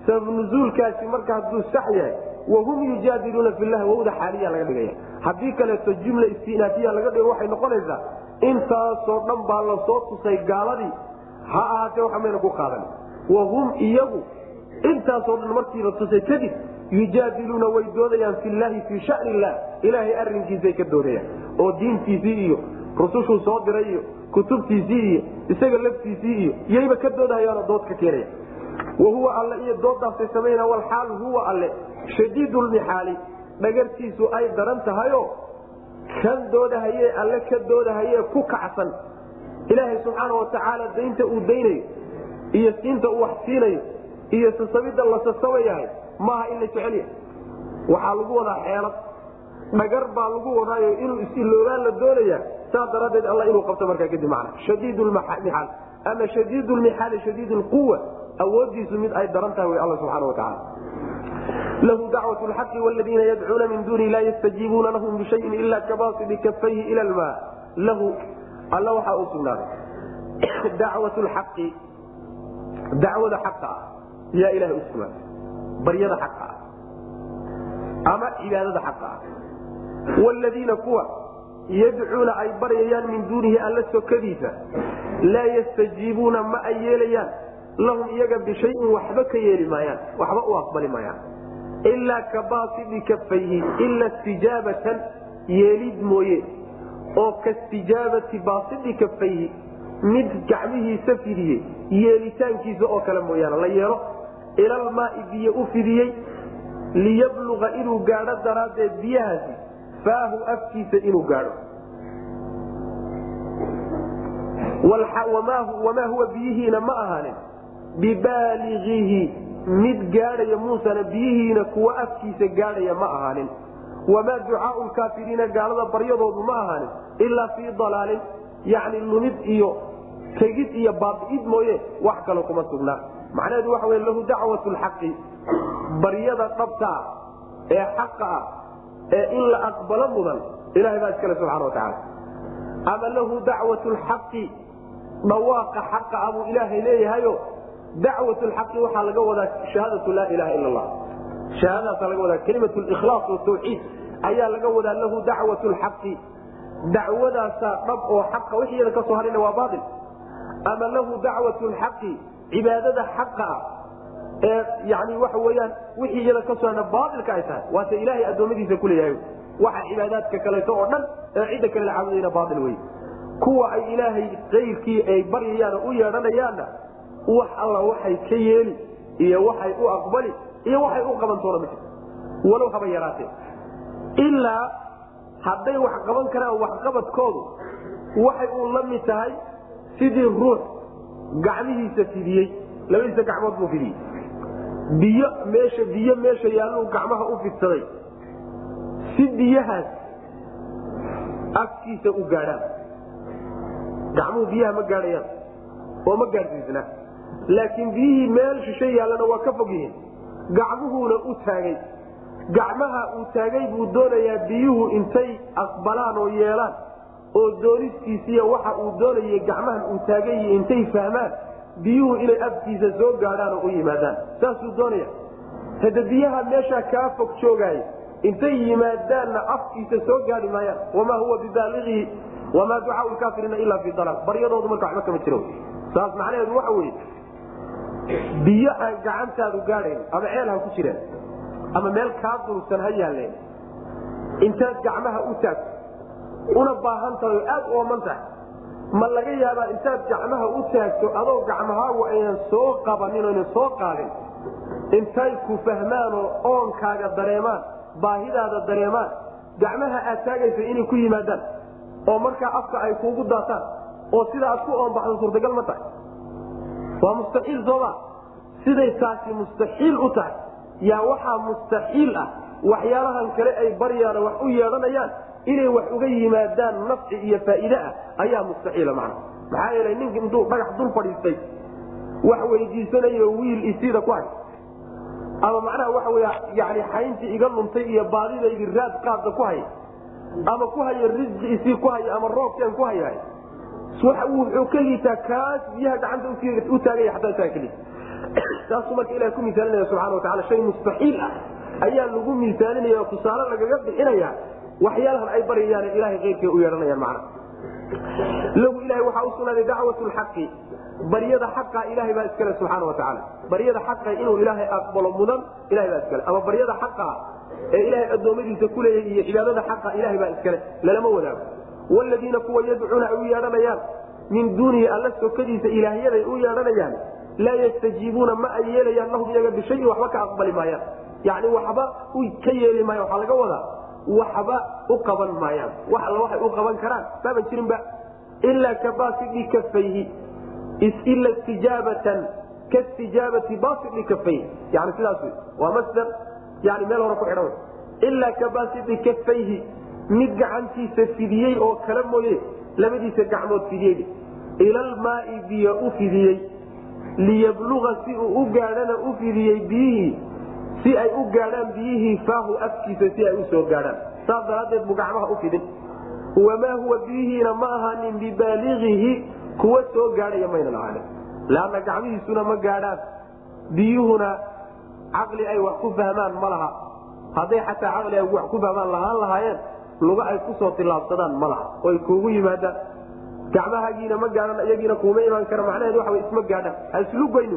Sabab nuzuulkaasi marka hadduu sax yahay wahum yujaadiluuna fillahi wowda xaaliya laga dhigaya haddii kaleeto jumla istinaafiya laga dhigo waxay noqonaysaa intaasoo dhan baa la soo tusay gaaladii ha ahaatee waxa mayna ku qaadan wahum iyagu intaasoo dhan markii la tusay kadib yujaadiluuna way doodayaan fillahi fii shani illah ilaahay arrinkiisay ka doodayaan oo diintiisii iyo rusushuu soo diray iyo kutubtiisii iyo isaga laftiisii iyo yayba ka doodahayaanoo dood ka keenaya wahuwa alle iyo doodaasay samayna walxaal huwa alle shadiidulmixaali dhagartiisu ay daran tahayo kan doodahaye alle ka doodahaye ku kacsan ilaahay subxaana watacaala daynta uu daynayo iyo siinta uu wax siinayo iyo sasabidda la sasabayahay maaha in la jecel yahay waxaa lagu wadaa xeelad dhagar baa lagu wadaayo inuu isiloogaan la doonaya saas daraaddeed alla inuu qabto markaa kadib macna shadiid lmixaal ama shadiid lmixaali shadiid lquwa awoodiisu mid ay daran tahay alla subxaana watacaala lahu dacwat lxaqi wladiina yadcuuna min duni laa yastajiibuuna lahum bishayin ila kabasidi kafayhi ila lma lahu alla waxaa u sugnaaday. Dacwat lxaqi dacwada xaqa ah yaa ilahay u sugnaaday. Baryada xaqa ah ama cibaadada xaqa ah wladiina kuwa yadcuuna ay baryayaan min duunihi alla sokadiisa laa yastajiibuuna ma ay yeelayaan lahum iyaga bishayin waxba ka yeeli maayaan waxba u aqbali maayaan. Ilaa ka baasidi ila istijaabatan yeelid mooye. Oo kastijaabati baasidi kafayhi mid gacmihiisa fidiyey yeelitaankiisa oo kale mooyaane la yeelo. Ilalmaai biyo u fidiyey liyabluqa inuu gaadho daraaddeed biyahaasi faahu afkiisa inuu gaadho. Wamaa huwa biyihiina ma ahaanin bibaaligihi mid gaadhaya muusana biyihiina kuwa afkiisa gaadhaya ma ahaanin. Wamaa ducaau lkaafiriina gaalada baryadoodu ma ahaanin ilaa fii dalaalin yani lumid iyo tegid iyo baabi'id mooye wax kale kuma sugnaa macnaheedu waxa lahu dacwat lxaqi baryada dhabtaa ee xaqa ah ee in la aqbalo mudan ilahay baa iskale subxana watacaala ama lahu dacwat lxaqi dhawaaqa xaqa ah buu ilaahay leeyahayo dacwat lxaqi waxaa laga wadaa shahaadatu laa ilaha ila allah shahaadadaasa laga wadaa kelimat likhlaas watawxiid ayaa laga wadaa lahu dacwat lxaqi dacwadaasaa dhab oo xaqa wixii iyada ka soo harayna waa baail ama lahu dacwat lxaqi cibaadada xaqa ah ee yani waxa weyaan wixii iyada ka soo harna baailka ay tahay waase ilaahay addoommadiisa kuleeyahay waxa cibaadaadka kaleeto oo dhan ee cidda kale la caabudayna baail wey kuwa ay ilaahay kayrkii ay baryayaan oo u yeedhanayaanna wax alla waxay ka yeeli iyo waxay u aqbali iyo waxay u qabantoona ma walow haba yaraatee. Ilaa hadday wax qaban karaan waxqabadkoodu waxay uun la mid tahay sidii ruux gacmihiisa fidiyey. Labadiisa gacmood buu fidiyey. Biyo meesha biyo meesha yaalluu gacmaha u fidsaday. Si biyahaas afkiisa u gaadhaan. Gacmuhu biyaha ma gaadhayaan oo ma gaadhsiisna laakiin biyihii meel shisho yaallana waa ka fog yihiin gacmuhuuna u taagay. Gacmaha uu taagay buu doonayaa biyuhu intay aqbalaan oo yeelaan oo doonistiisiiy waxa uu doonayay gacmahan uu taagay intay fahmaan biyuhu inay afkiisa soo gaadhaan oo u yimaadaan. Saasuu doonaya hade biyaha meeshaa kaa fog joogaaya intay yimaadaanna afkiisa soo gaadi maayaan. Wamaa huwa bibaaliihi wamaa ducaau lkaafiriina ilaa fi dalaal. Baryadoodu marka waxba kama jiro. Saas macnaheedu waxa weye biyo aan gacantaadu gaadhayn ama ceel ha ku jireen ama meel kaa dulsan ha yaalleen. Intaad gacmaha u taagto una baahan tahay oo aad u ooman tahay. Ma laga yaabaa intaad gacmaha u taagto adoo gacmahaagu aynan soo qabanin oynan soo qaadin. Intay ku fahmaan oo oonkaaga dareemaan baahidaada dareemaan. Gacmaha aad taagaysa inay ku yimaadaan oo markaa afka ay kuugu daataan oo sida aad ku oonbaxdo suurtagal ma tahay waa mustaxiil sooma siday taasi mustaxiil u tahay. Yaa waxaa mustaxiil ah waxyaalahan kale ay baryaan wax u yeedhanayaan inay wax uga yimaadaan nafci iyo faa'iide ah ayaa mustaxiila macna. Maxaa yeelay ninka intuu dhagax dul fadhiistay wax weydiisanayo wiil isida ku hay ama macnaha wey yani xayntii iga luntay iyo baadidaydi raad qaadda ku haya ama ku haya risqi isii ku haya ama roobkeen ku hayahay wuxuu ka liitaa kaas biyaha gacanta u taagaya ataa isaga ka liita saasuu marka ilaha ku misaalinaya subxana watacala shay mustaxiil ah. Ayaa lagu misaalinaya oo tusaale lagaga bixinaya waxyaalahan ay baryayaan ilahay keyrkay u yeehanayaan macna. Lahu ilahay waxaa u sugnaaday dacwat lxaqi baryada xaqa ilahay baa iskale subxaana watacaala baryada xaqa inuu ilaahay aqbalo mudan ilahay baa iskale ama baryada xaqa ee ilaahay addoommadiisa ku leeyahy iyo cibaadada xaqa ilahay baa iskale lalama wadaago wladiina kuwa yadcuuna ay u yeedhanayaan min duunihi alla sokadiisa ilaahyaday u yeedhanayaan laa yastajiibuuna ma ay yeelayaan lahum iyaga bishayin waxba ka aqbali maayaan yani waxba ka yeeli maaya waxaa laga wadaa waxba u qaban maayaan wax alla waxay u qaban karaan maaban jirinba ilaa kabasidi kafayhi ila istijaabatan kaistijaabati basidi kafayhi yani sidaas waa masder yani meel hore ku xidhan ilaa kabasidi kafayhi mid gacantiisa fidiyey oo kala mooye labadiisa gacmood fidiyey. Ilalmaai biyo u fidiyey liyabluga si uu u gaadhana u fidiyey biyihii si ay u gaadhaan biyihii faahu afkiisa si ay u soo gaadhaan. Saas daraaddeed buu gacmaha u fidin. Wamaa huwa biyihiina ma ahaanin bibaaligihi kuwa soo gaadhaya maynan ahaanin. Leanna gacmihiisuna ma gaadhaan. Biyuhuna caqli ay wax ku fahmaan ma laha. Hadday xataa caqli ay wax ku fahmaan lahaan lahaayeen luga ay ku soo tilaabsadaan ma laha. Oy kuugu yimaadaan. Gacmahaagiina ma gaadhan iyagiina kuuma imaan kara macnaheed waxa isma gaadhaan. Haislugoyn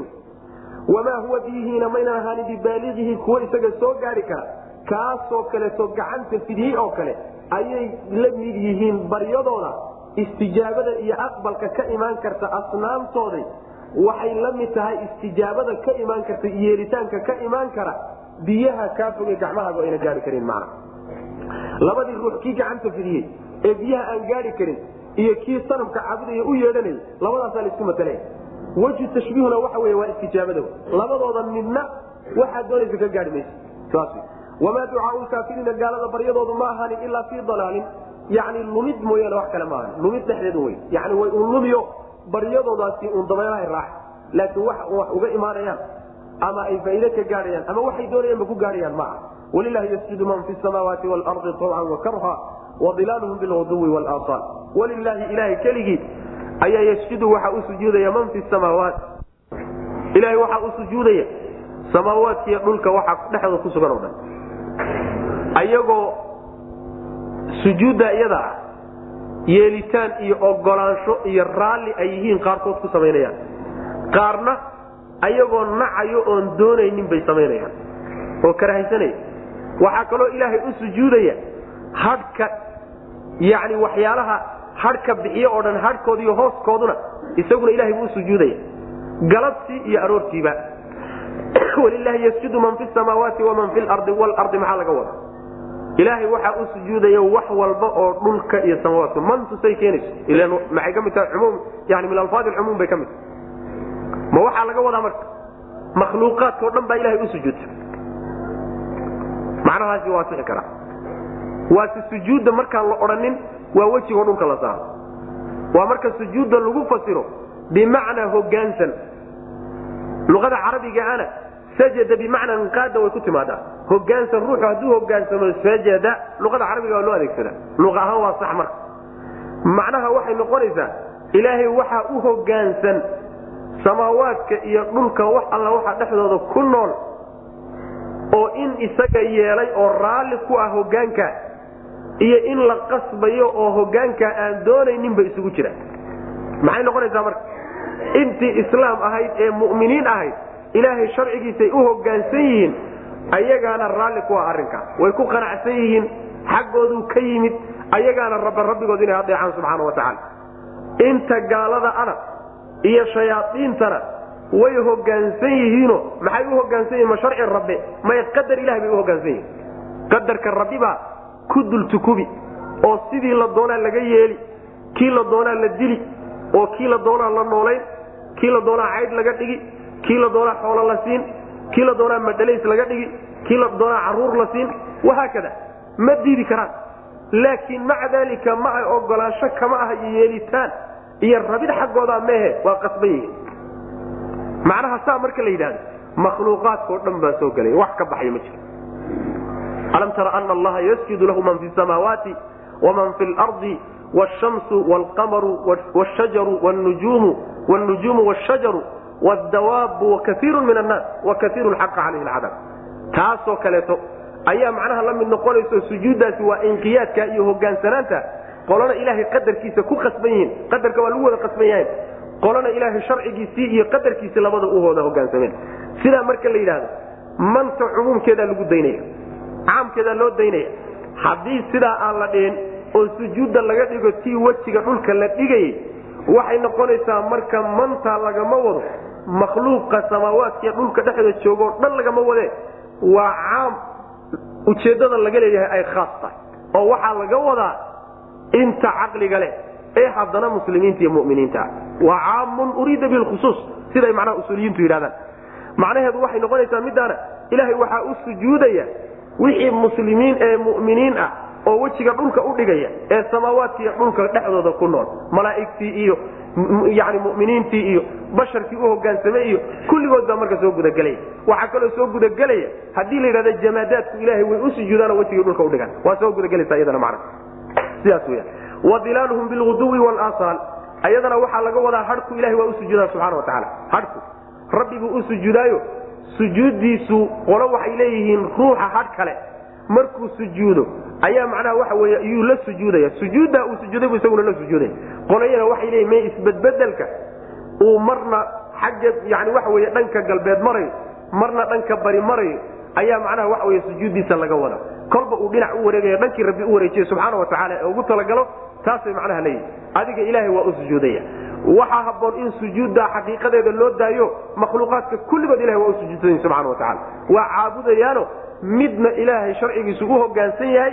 wamaa huwa biyihiina maynan ahaanin bibaaligihi kuwa isaga soo gaari kara. Kaasoo kaleeto gacanta fidiyey oo kale ayay la mid yihiin baryadooda. Istijaabada iyo aqbalka ka imaan karta asnaamtooday waxay la mid tahay istijaabada ka imaan karta yeelitaanka ka imaan kara. Biyaha kaa foge gacmahaaga ayna gaari karin macna labadii ruux kii gacanta fidiyey ee biyaha aan gaari karin iyo kii sanamka caabudaya u yeedhanayay labadaasaa la isku matalaya weju tashbiihuna waxa wey waa istijaabada labadooda midna waxaad doonaysa ka gaari maysa saas wamaa ducaau lkaafiriina gaalada baryadoodu ma ahaanin ilaa fii dalaalin. Yani lumid mooyaane wax kale maahan lumid dhexdeeda wey yani way un lumiyo baryadoodaasi un dabeelahay raax. Laakiin wax wax uga imaanayaan ama ay faa'iide ka gaadhayaan ama waxay doonayaanba ku gaadhayaan ma aha walilahi yasjudu man fi samaawaati waalardi tawcan wakarha wadilaaluhum bilguduwi walaasal walilaahi ilahay keligii ayaa yasjudu waxaa u sujuudaya man fi samaawaat ilahay waxaa u sujuudaya samaawaadkiiyo dhulka waxa dhexdooda ku sugan oo dhan ayagoo sujuudda iyada ah yeelitaan iyo ogolaansho iyo raalli ay yihiin qaarkood ku samaynayaan qaarna ayagoo nacayo oon doonaynin bay samaynayaan oo karahaysanaya waxaa kaloo ilaahay u sujuudaya hadhka yani waxyaalaha hadhka bixiyo oo dhan hadhkooda iyo hooskooduna isaguna ilahay buu usujuudaya galabtii iyo aroortiiba. Walilahi yasjudu man fi samaawaati waman fi lardi walardi maxaa laga wada ilaahay waxaa u sujuudaya wax walba oo dhulka iyo samaawaadka. Mantusay keenayso? Ilan maxay ka mid tahay umuum yani min alfaadi cumuum bay ka mid tahay. Ma waxaa laga wadaa marka? Makhluuqaadka o dhan baa ilahay u sujuudta macnahaasi waa sixi karaa waase sujuudda markaan la odhanin waa wejigoo dhulka la saaro. Waa marka sujuudda lagu fasiro bimacnaa hogaansan luqada carabigaana sajada bimacnaa inqaada way ku timaadaa. Hogaansan ruuxu hadduu hogaansamo sajada luqada carabiga waa loo adeegsadaa. Luqa ahaan waa sax marka. Macnaha waxay noqonaysaa ilaahay waxaa u hogaansan samaawaadka iyo dhulka wax alla waxa dhexdooda ku nool oo in isaga yeelay oo raalli ku ah hogaankaa iyo in la qasbayo oo hogaankaa aan doonayninba isugu jira maxay noqonaysaa marka? Intii islaam ahayd ee mu'miniin ahayd ilaahay sharcigiisay u hogaansan yihiin ayagaana raalli ku ah arrinkaa way ku qanacsan yihiin xaggooduu ka yimid ayagaana rabba rabbigood inay adeecaan subxaana watacaala inta gaalada ana iyo shayaaiintana way hogaansan yihiino maxay u hogaansan yihiin ma sharci rabbe may qadar ilahay bay u hogaansan yihiin. Qadarka rabbibaa ku dultukubi oo sidii la doonaa laga yeeli kii la doonaa la dili oo kii la doonaa la noolayn kii la doonaa caydh laga dhigi kii la doonaa xoolo la siin kii la doonaa madhalays laga dhigi kii la doonaa carruur la siin. Wahaakada ma diidi karaan. Laakiin maca daalika ma ay ogolaansho kama ah iyo yeelitaan. Iyo rabid xaggooda mehe waa qasban yihiin macnaha saa marka la yidhahdo makhluuqaadkao dhan baa soo gelaya wax ka baxaya ma jiro. Alam tara ana allaha yasjudu lahu man fi samaawaati waman fi lardi wshamsu wlqamaru wshajaru wnujuumu wshajaru wdawaabu wakaiiru min annaas wakaiiru xaqa calayhi lcadaab taasoo kaleeto ayaa macnaha la mid noqonayso sujuuddaasi waa inqiyaadka iyo hogaansanaanta qolana ilaahay qadarkiisa ku qasban yihiin qadarka waa lagu wada qasban yahay qolana ilaahay sharcigiisii iyo qadarkiisii labada u wada hogaansameen sidaa marka la yidhahdo manta cumuumkeedaa lagu daynaya caamkeedaa loo daynaya. Haddii sidaa aan la dhihin oo sujuudda laga dhigo tii wejiga dhulka la dhigayay waxay noqonaysaa marka manta lagama wado makhluuqa samaawaadkiiyo dhulka dhexda joogoo dhan lagama wadee. Waa caam ujeeddada laga leeyahay ay khaas tahay oo waxaa laga wadaa inta caqliga leh ee haddana muslimiinta iyo muminiinta waa caamun uriida bilkhusuus siday macnaha usuuliyiintu yidhahdaan. Macnaheedu waxay noqonaysaa midaana. Ilaahay waxaa u sujuudaya wixii muslimiin ee mu'miniin ah oo wejiga dhulka u dhigaya ee samaawaadkiiyo dhulka dhexdooda ku nool. Malaa'igtii iyo yani muminiintii iyo basharkii u hogaansamay iyo kulligood baa marka soo gudagelaya waxaa kaloo soo gudagelaya haddii la yidhahda jamaadaadku ilaahay way u sujuudaanoo wejigii dhulka udhigaan waa soo gudagelaysa iyadana macna sidaas weya wadilaaluhum bilguduwi walasaal ayadana waxaa laga wadaa hadhku ilahay waa u sujuudaa subxana watacaala hadhku. Rabbibuu u sujuudaayo sujuuddiisu qolo waxay leeyihiin ruuxa hadh kale. Markuu sujuudo ayaa macnaha waxa wey iyuu la sujuudaya sujuuddaa uu sujuuday bu isaguna la sujuudaya qolayana waxay leeyihiin me isbedbedelka uu marna xagga yani waxa wey dhanka galbeed marayo marna dhanka bari marayo ayaa macnaha waxa wey sujuuddiisa laga wada kolba uu dhinac u wareegaya dhankii rabbi u wareejiye subxaana watacaala ee ugu talagalo taasay macnaha leeyihiin adiga ilaahay waa u sujuudaya. Waxaa haboon in sujuudda xaqiiqadeeda loo daayo makhluuqaadka kulligood ilahay waa u sujuudsan subxana watacaala waa caabudayaano midna ilaahay sharcigiisu u hogaansan yahay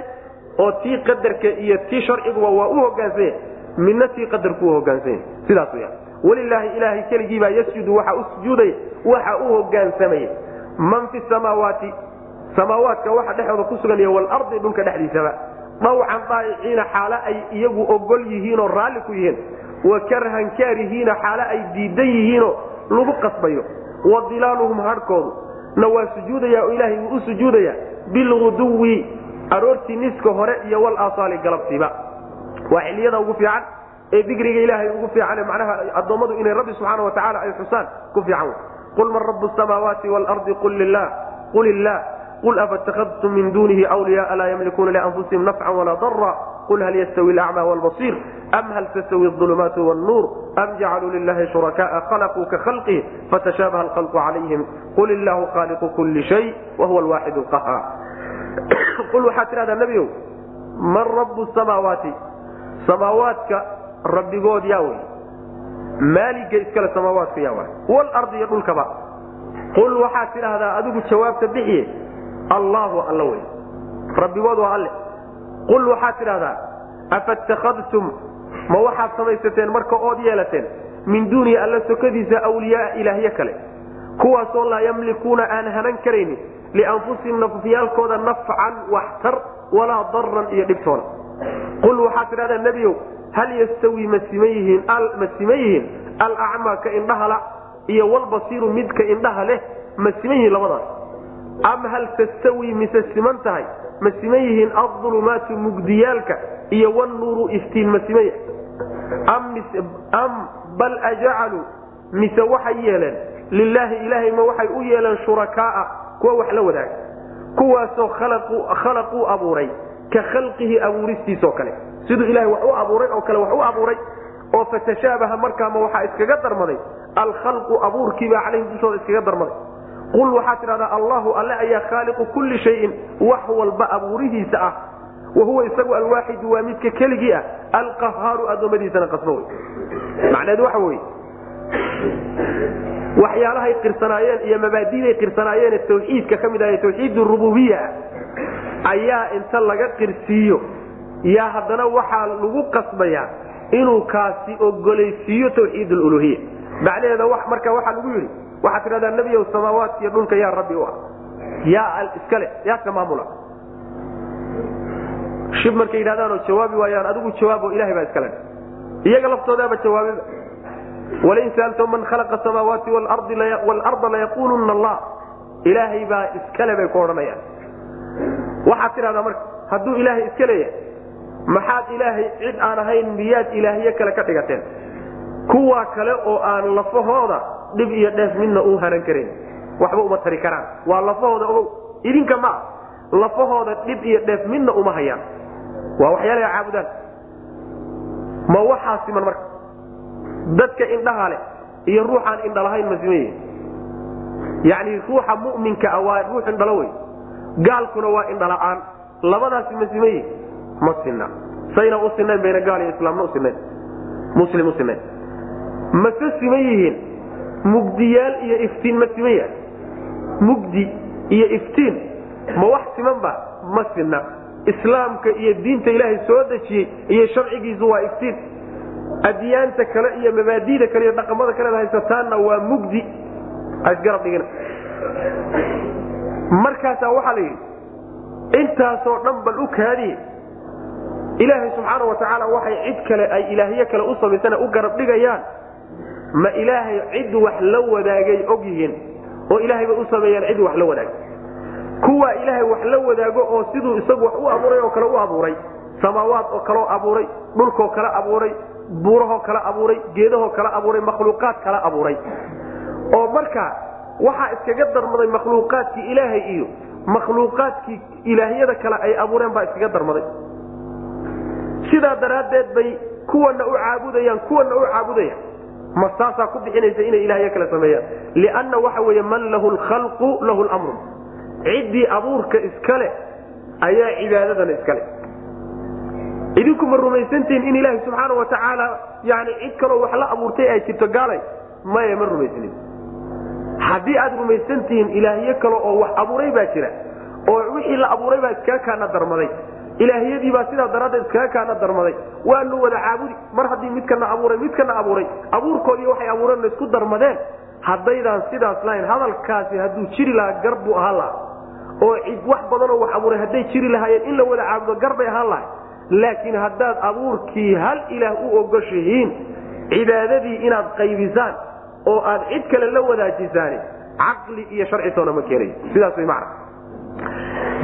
oo tii qadarka iyo tii sharciguba waa u hogaansan yahay midna tii qadarku u hogaansan yahay. Sidaas wya walilaahi ilaahay keligiibaa yasjudu waxa u sujuudaya waxa u hogaansamaya. Man fi samaawaati samaawaadka waxa dhexooda ku sugan iyo walardi dhulka dhexdiisaba dhawcan daa'iciina xaalo ay iyagu ogol yihiinoo raalli ku yihiin. Wa karhan kaarihiina xaalo ay diidan yihiinoo lagu qasbayo. Wa dilaaluhum hadhkoodu na waa sujuudaya oo ilaahay wuu u sujuudaya bilguduwi aroortii niska hore iyo walasaali galabtiiba. Waa xiliyada ugu fiican ee dikriga ilaahay ugu fiican macnaha addoommadu inay rabbi subxaana watacaala ay xusaan ku fiican qul man rabu samaawaati waalardi qul lilah qul illaah qul afatakadtum min dunihi wliyaaa laa ymlikuuna lianfusihim nafcan walaa dara qul hal yastawi alacma wlbasiir am hal tastawi ulumaatu wnuur am jacaluu lilahi shurakaaa khalaquu ka khalqih fatashaabaha alkhalqu calayhim qul illahu khaaliqu kuli shay wahuwa alwaaxid lqahaar qul waxaad tidhahdaa nebiow man rabu samaawaati samaawaadka rabbigood yaa wey maaliga iskale samaawaadka yaa waay walardi iyo dhulkaba qul waxaad tidhaahdaa adigu jawaabta bixiye allaahu alla wey. Rabbigood waa alle. Qul waxaad tidhahdaa afatakadtum ma waxaad samaysateen marka ood yeelateen? Min duunihi alla sokadiisa awliyaaa ilaahye kale. Kuwaasoo laa yamlikuuna aan hanan karaynin. Lianfusihim nafyaalkooda nafcan waxtar walaa daran iyo dhibtoona. Qul waxaad tidhahdaa nebiyow hal yastawi ma siman yihiin alacmaa ka indhahala iyo walbasiiru midka indhaha leh ma siman yihiin labadaas am hal tastawi mise siman tahay? Ma siman yihiin aulumaatu mugdiyaalka iyo wnuuru iftiin ma siman yahay? Am bal ajacaluu mise waxay yeeleen lilaahi ilaahay ma waxay u yeeleen shurakaaa kuwa wax la wadaaga. Kuwaasoo khalaquu abuuray ka khalqihi abuuristiisoo kale. Siduu ilahay wax u abuuray oo kale wax u abuuray oo fatashaabaha markaama waxaa iskaga darmaday? Alkhalqu abuurkiibaa calayhim dushooda iskaga darmaday qul waxaad tidhahdaa allahu alle ayaa khaaliqu kulli shayin wax walba abuurihiisa ah wa huwa isagu alwaaxidu waa midka keligii ah alqahaaru addoommadiisana qasbo wey macneedu waxa weye waxyaalahay qirsanaayeen iyo mabaadiday qirsanaayeen tawxiidka ka mid ah tawxiid rububiya ayaa inta laga qirsiiyo yaa haddana waxaa lagu qasbayaa inuu kaasi ogolaysiiyo tawxiid luluhiya macnaheeda marka waxaa lagu yidhi waxaad tidhahdaa nebiyow samaawaadkiiyo dhulka yaa rabbi u ah. Yaa iskale yaaka maamula. Shib markay yidhahdaanoo jawaabi waayaan adigu jawaabo ilahay baa iskale. Iyaga laftoodaaba jawaabiba walain saalto man khalaqa samaawaati waalarda layaquluna allah. Ilaahay baa iskale bay ku odhanayaan. Waxaad tidhahdaa marka hadduu ilaahay iska leeyahay maxaad ilaahay cid aan ahayn miyaad ilaahyo kale ka dhigateen? Kuwa kale oo aan lafahooda dhib iyo dheef midna u hanan karayn waxba uma tari karaan. Waa lafahooda ogow. Idinka maa lafahooda dhib iyo dheef midna uma hayaan. Waa waxyaalaha caabudaan. Ma waxaa siman marka? Dadka indhaha leh iyo ruuxaan indhalahayn ma siman yihiin yacni ruuxa mu'minka ah waa ruux indhalo wey gaalkuna waa indhala'aan labadaasi ma siman yihiin ma sinna. Sayna u sinayn bayna gaal iyo islaamna u sinayn muslim u mase siman yihiin mugdiyaal iyo iftiin ma siman yahay mugdi iyo iftiin ma wax simanba ma sinna. Islaamka iyo diinta ilaahay soo dejiyey iyo sharcigiisu waa iftiin. Adyaanta kale iyo mabaadida kale iyo dhaqamada kaleed haysataanna waa mugdi. Isgarab dhigina markaasaa waxaa la yidhi intaasoo dhan bal u kaadiye. Ilaahay subxaana wa tacaala waxay cid kale ay ilaahyo kale u samaysana u garab dhigayaan ma ilaahay cid wax la wadaagay og yihiin oo ilaahay bay u sameeyaan cid wax la wadaagay. Kuwaa ilaahay wax la wadaago oo siduu isagu wax u abuuray oo kale u abuuray. Samaawaad oo kaleo abuuray dhulkoo kale abuuray buurahoo kale abuuray geedahoo kale abuuray makhluuqaad kale abuuray. Oo marka waxaa iskaga darmaday makhluuqaadkii ilaahay iyo makhluuqaadkii ilaahyada kale ay abuureen baa iskaga darmaday. Sidaa daraaddeed bay kuwana u caabudayaan kuwana u caabudayaan ma saasaa ku bixinaysa inay ilaahyo kale sameeyaan? Lianna waxa weeye man lahu lkhalqu lahu lmru ciddii abuurka iskale ayaa cibaadadana iskale idinku ma rumaysantihin in ilaahi subxaana wa tacaala yani cid kaloo wax la abuurtay ay jirto gaalay? Maya ma rumaysanin haddii aad rumaysan tihiin ilaahyo kale oo wax abuuray baa jira oo wixii la abuuray baa iskaga kaana darmaday ilaahyadii baa sidaa daraaddeed iskaga kaana darmaday. Waanu wada caabudi. Mar haddii midkana abuuray midkana abuuray abuurkoodii waxay abuureen isku darmadeen haddaydaan sidaas lahayn hadalkaasi hadduu jiri lahaa gar buu ahaan lahaa. Oo cid wax badanoo wax abuuray hadday jiri lahaayeen in la wada caabudo gar ahaan lahay laakiin haddaad abuurkii hal ilaah u ogoshihiin cibaadadii inaad qaybisaan oo aad cid kale la wadaajisaan caqli iyo sharcitoona ma keenayo sidaas way macna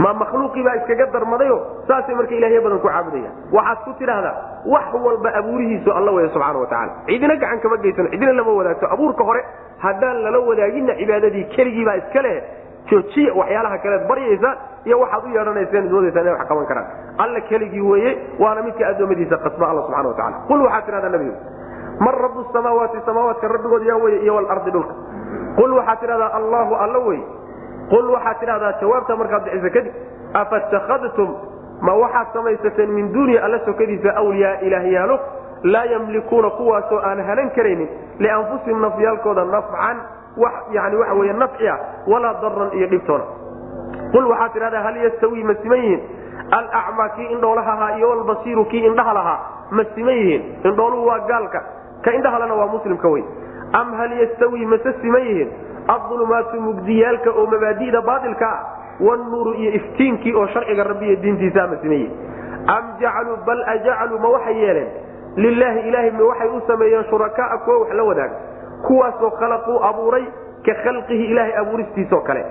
ma makhluuqii baa iskaga darmadayo saasay marka ilahyo badan ku caabudayaan. Waxaad ku tidhaahdaa wax walba abuurihiisu alla weya subxaana wa tacala cidina gacan kama geysan cidina lama wadaagto abuurka hore haddaan lala wadaagina cibaadadii keligii baa iska leh joojiya waxyaalaha kaleed baryaysaan iyo waxaad u yeedhanayseen iswadaysaan inay wax qaban karaan. Alla keligii weeye waana midka addoommadiisa qasba alla subxana wa tacala qul waxaad tidhahdaa nabigu man rabu samaawaati samaawaadka rabbigood yaa weye iyo walardi dhulka. Qul waxaad tidhahdaa allahu alla wey qul waxaad tidhahdaa jawaabta markaad bixiso kadib afatakadtum ma waxaad samaysateen min duuni alla sokadiisa awliyaa ilaahyaalo laa yamlikuuna kuwaasoo aan hanan karaynin lianfusihim nafyaalkooda nafcan yani waxa wey nafci ah walaa daran iyo dhibtoona qul waxaad tidhahdaa hal yastawii ma siman yihiin alacmaa kii indhoolaha ahaa iyo albasiiru kii indhaha lahaa ma siman yihiin indhooluhu waa gaalka ka indhahalana waa muslimka wey am hal yastawii mase siman yihiin aulumaatu mugdiyaalka oo mabaadida baailka ah wnuuru iyo iftiinkii oo sharciga rabbi iyo diintiisa ma siman yihiin am jacaluu bal ajacaluu ma waxay yeeleen? Lilaahi ilahay ma waxay u sameeyeen shurakaaa kuwa wax la wadaaga? Kuwaasoo khalaquu abuuray ka khalqihi ilaahay abuuristiisoo kale.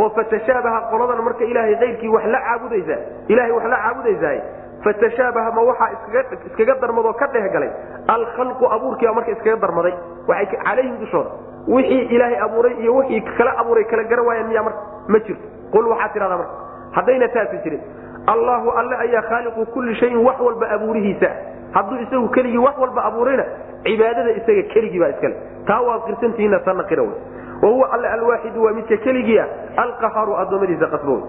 Oo fatashaabaha qoladan marka ilaahay kayrkii wax la caabudaysa ilahay wax la caabudaysaay fatashaabaha ma waxaa iskaga darmadoo ka dhehgalay alkhalqu abuurkiiba marka iskaga darmaday. Waxay calayhim dushooda wixii ilaahay abuuray iyo wixii kala abuuray kala garan waayaan miyaa marka ma jirto. Qul waxaad tidhahdaa marka haddayna taasi jirin. Allaahu alle ayaa khaaliqu kulli shayin wax walba abuurihiisa. Hadduu isagu keligii wax walba abuurayna cibaadada isaga keligii baa iskale taa waad qirsantihiinna tanna qira wey. Wahuwa alle alwaaxidu waa midka keligii ah alqahaaru addoommadiisa qasbo wey.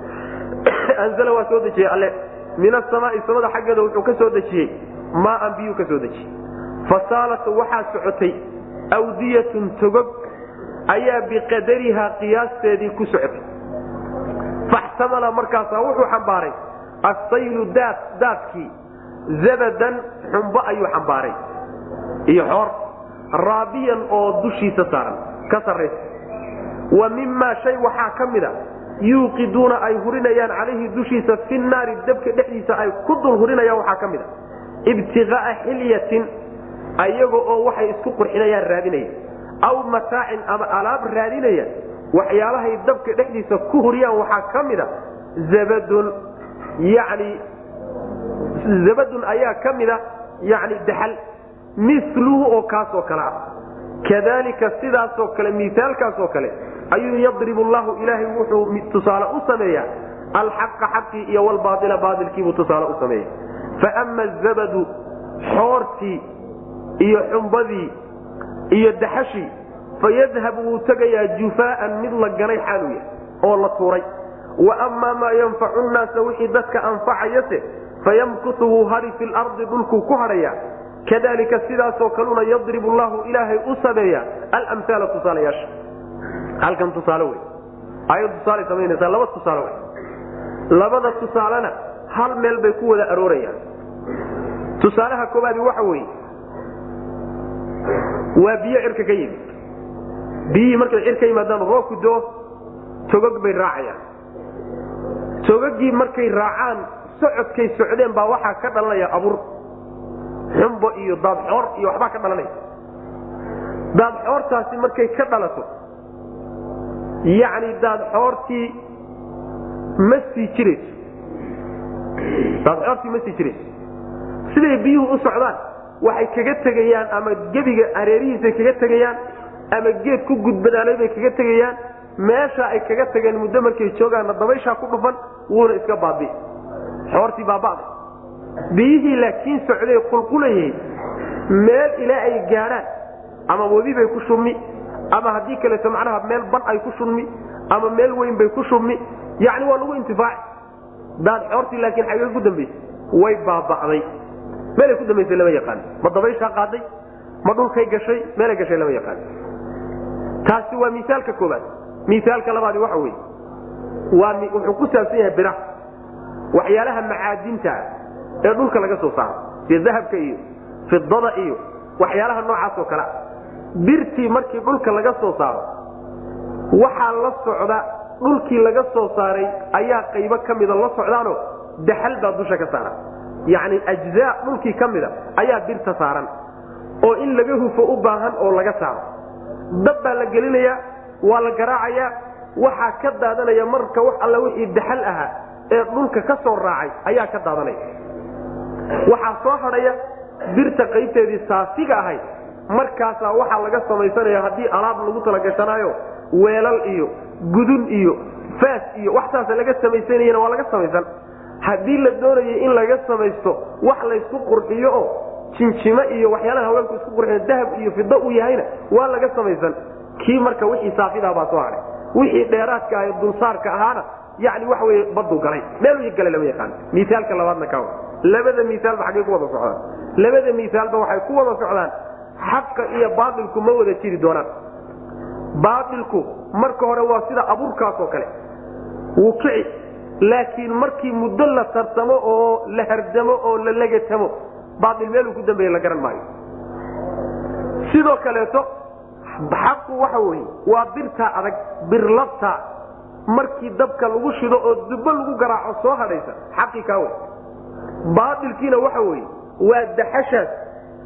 Anzala waa soo dejiyey alle. Min asamaai samada xaggeeda wuxuu ka soo dejiyey maaan biyuu ka soo dejiyey. Fasaalat waxaa socotay awdiyatun togog ayaa biqadarihaa qiyaasteedii ku socotay. Faxtamala markaasaa wuxuu xambaaray. Assaylu daad daadkii zabadan xumbo ayuu xambaaray. Iyo xoor raabiyan oo dushiisa saaran ka sarraysa. Wa mimaa shay waxaa ka mida yuuqiduuna ay hurinayaan calayhi dushiisa fi naari dabka dhexdiisa ay ku dul hurinayaan waxaa ka mid a. Ibtiqaa'a xilyatin ayaga oo waxay isku qurxinayaan raadinaya aw mataacin ama alaab raadinaya waxyaabahay dabka dhexdiisa ku huriyaan waxaa ka mid a zabadun yacni zabadun ayaa ka mida yani daxal miluhu oo kaasoo kale ah. Kadalika sidaasoo kale miaalkaasoo kale ayuu yadribu llahu ilaahay wuxuu tusaale u sameeyaa alxaqa xaqii iyo walbaaila baailkiibuu tusaale u sameeya faama zabadu xoortii iyo xumbadii iyo daxashii fayadhabu wuu tegayaa jufaaan mid la ganay xaalu yahay oo la tuuray. Wa amaa maa yanfacu nnaasa wixii dadka anfacayase fayamkutu wuu hari fi lardi dhulkuu ku hadhaya kadalika sidaasoo kaluna yadribu llahu ilaahay u sameeya alamhaala tusaalayaasha. Halkan tusaale wey ayad tusaale samaynaysaa laba tusaale wey labada tusaalena hal meel bay ku wada aroorayaan. Tusaalaha koobaadi waxa weeye waa biyo cirka ka yimid. Biyihii markay cir ka yimaadaan roobku doo togog bay raacayaan. Togogii markay raacaan socodkay socdeen baa waxaa ka dhalanaya abur xumbo iyo daadxoor iyo waxbaa ka dhalanaya daadxoortaasi markay ka dhalato yacni daadxoortii ma sii jirayso. Daadxoortii ma sii jirayso. Siday biyuhu u socdaan waxay kaga tegayaan ama gebiga areerihiisay kaga tegayaan ama geed ku gudbanaanay bay kaga tegayaan meesha ay kaga tageen muddo markay joogaanna dabayshaa ku dhufan wuuna iska baabi. Xoortii baaba'day biyihii laakiin socday qulqulayay meel ilaa ay gaadhaan ama webi bay ku shubmi ama haddii kaleeto macnaha meel ban ay ku shubmi ama meel weyn bay ku shubmi yacni waa lagu intifaaci daad xoortii laakiin xagee ku dambaysay way baaba'day meelay ku dambaysay lama yaqaan. Ma dabayshaa qaaday? Ma dhulkay gashay? Meelay gashay lama yaqaan. Taasi waa miaalka kooaad miaalka labaadi waxa wey wuxuu ku saabsan yahay bira waxyaalaha macaadinta ee dhulka laga soo saaro. Sida dahabka iyo fidada iyo waxyaalaha noocaasoo kale. Birtii markii dhulka laga soo saaro waxaa la socda dhulkii laga soo saaray ayaa qaybo ka mida la socdaanoo daxal baa dusha ka saaran yacni ajzaa dhulkii ka mida ayaa birta saaran oo in laga hufo u baahan oo laga saaro. Dab baa la gelinayaa waa la garaacayaa waxaa ka daadanaya marka wax alla wixii daxal ahaa ee dhulka ka soo raacay ayaa ka daadanaya. Waxaa soo hadhaya birta qaybteedii saasiga ahayd markaasaa waxaa laga samaysanaya haddii alaab lagu talagashanaayo weelal iyo gudun iyo faas iyo wax saasa laga samaysanayana waa laga samaysan haddii la doonayo in laga samaysto wax laysku qurxiyo oo jinjimo iyo waxyaalaha haweenku isku qurxiyo dahab iyo fido uu yahayna waa laga samaysan. Kii marka wixii saafidaa baa soo hadhay wixii dheeraadka ah dulsaarka ahaana yani waxa wey badu galay. Meel gala lama yaqaan. Miaalka labaadna ka labada miaalba xaggay ku wada socdaan. Labada miaalba waxay ku wada socdaan. Xaqa iyo baailku ma wada jiri doonaan. Baailku marka hore waa sida abuurkaas oo kale. Wuu kici laakiin markii muddo la tarsamo oo la hardamo oo la legatamo baail meeluu ku dambeeye la garan maayo. Sidoo kaleeto xaqu waxa weye waa birtaa adag birlabta markii dabka lagu shido oo dubbo lagu garaaco soo hadhaysa xaqii kaa wey baailkiina waxa weye waa daxashaas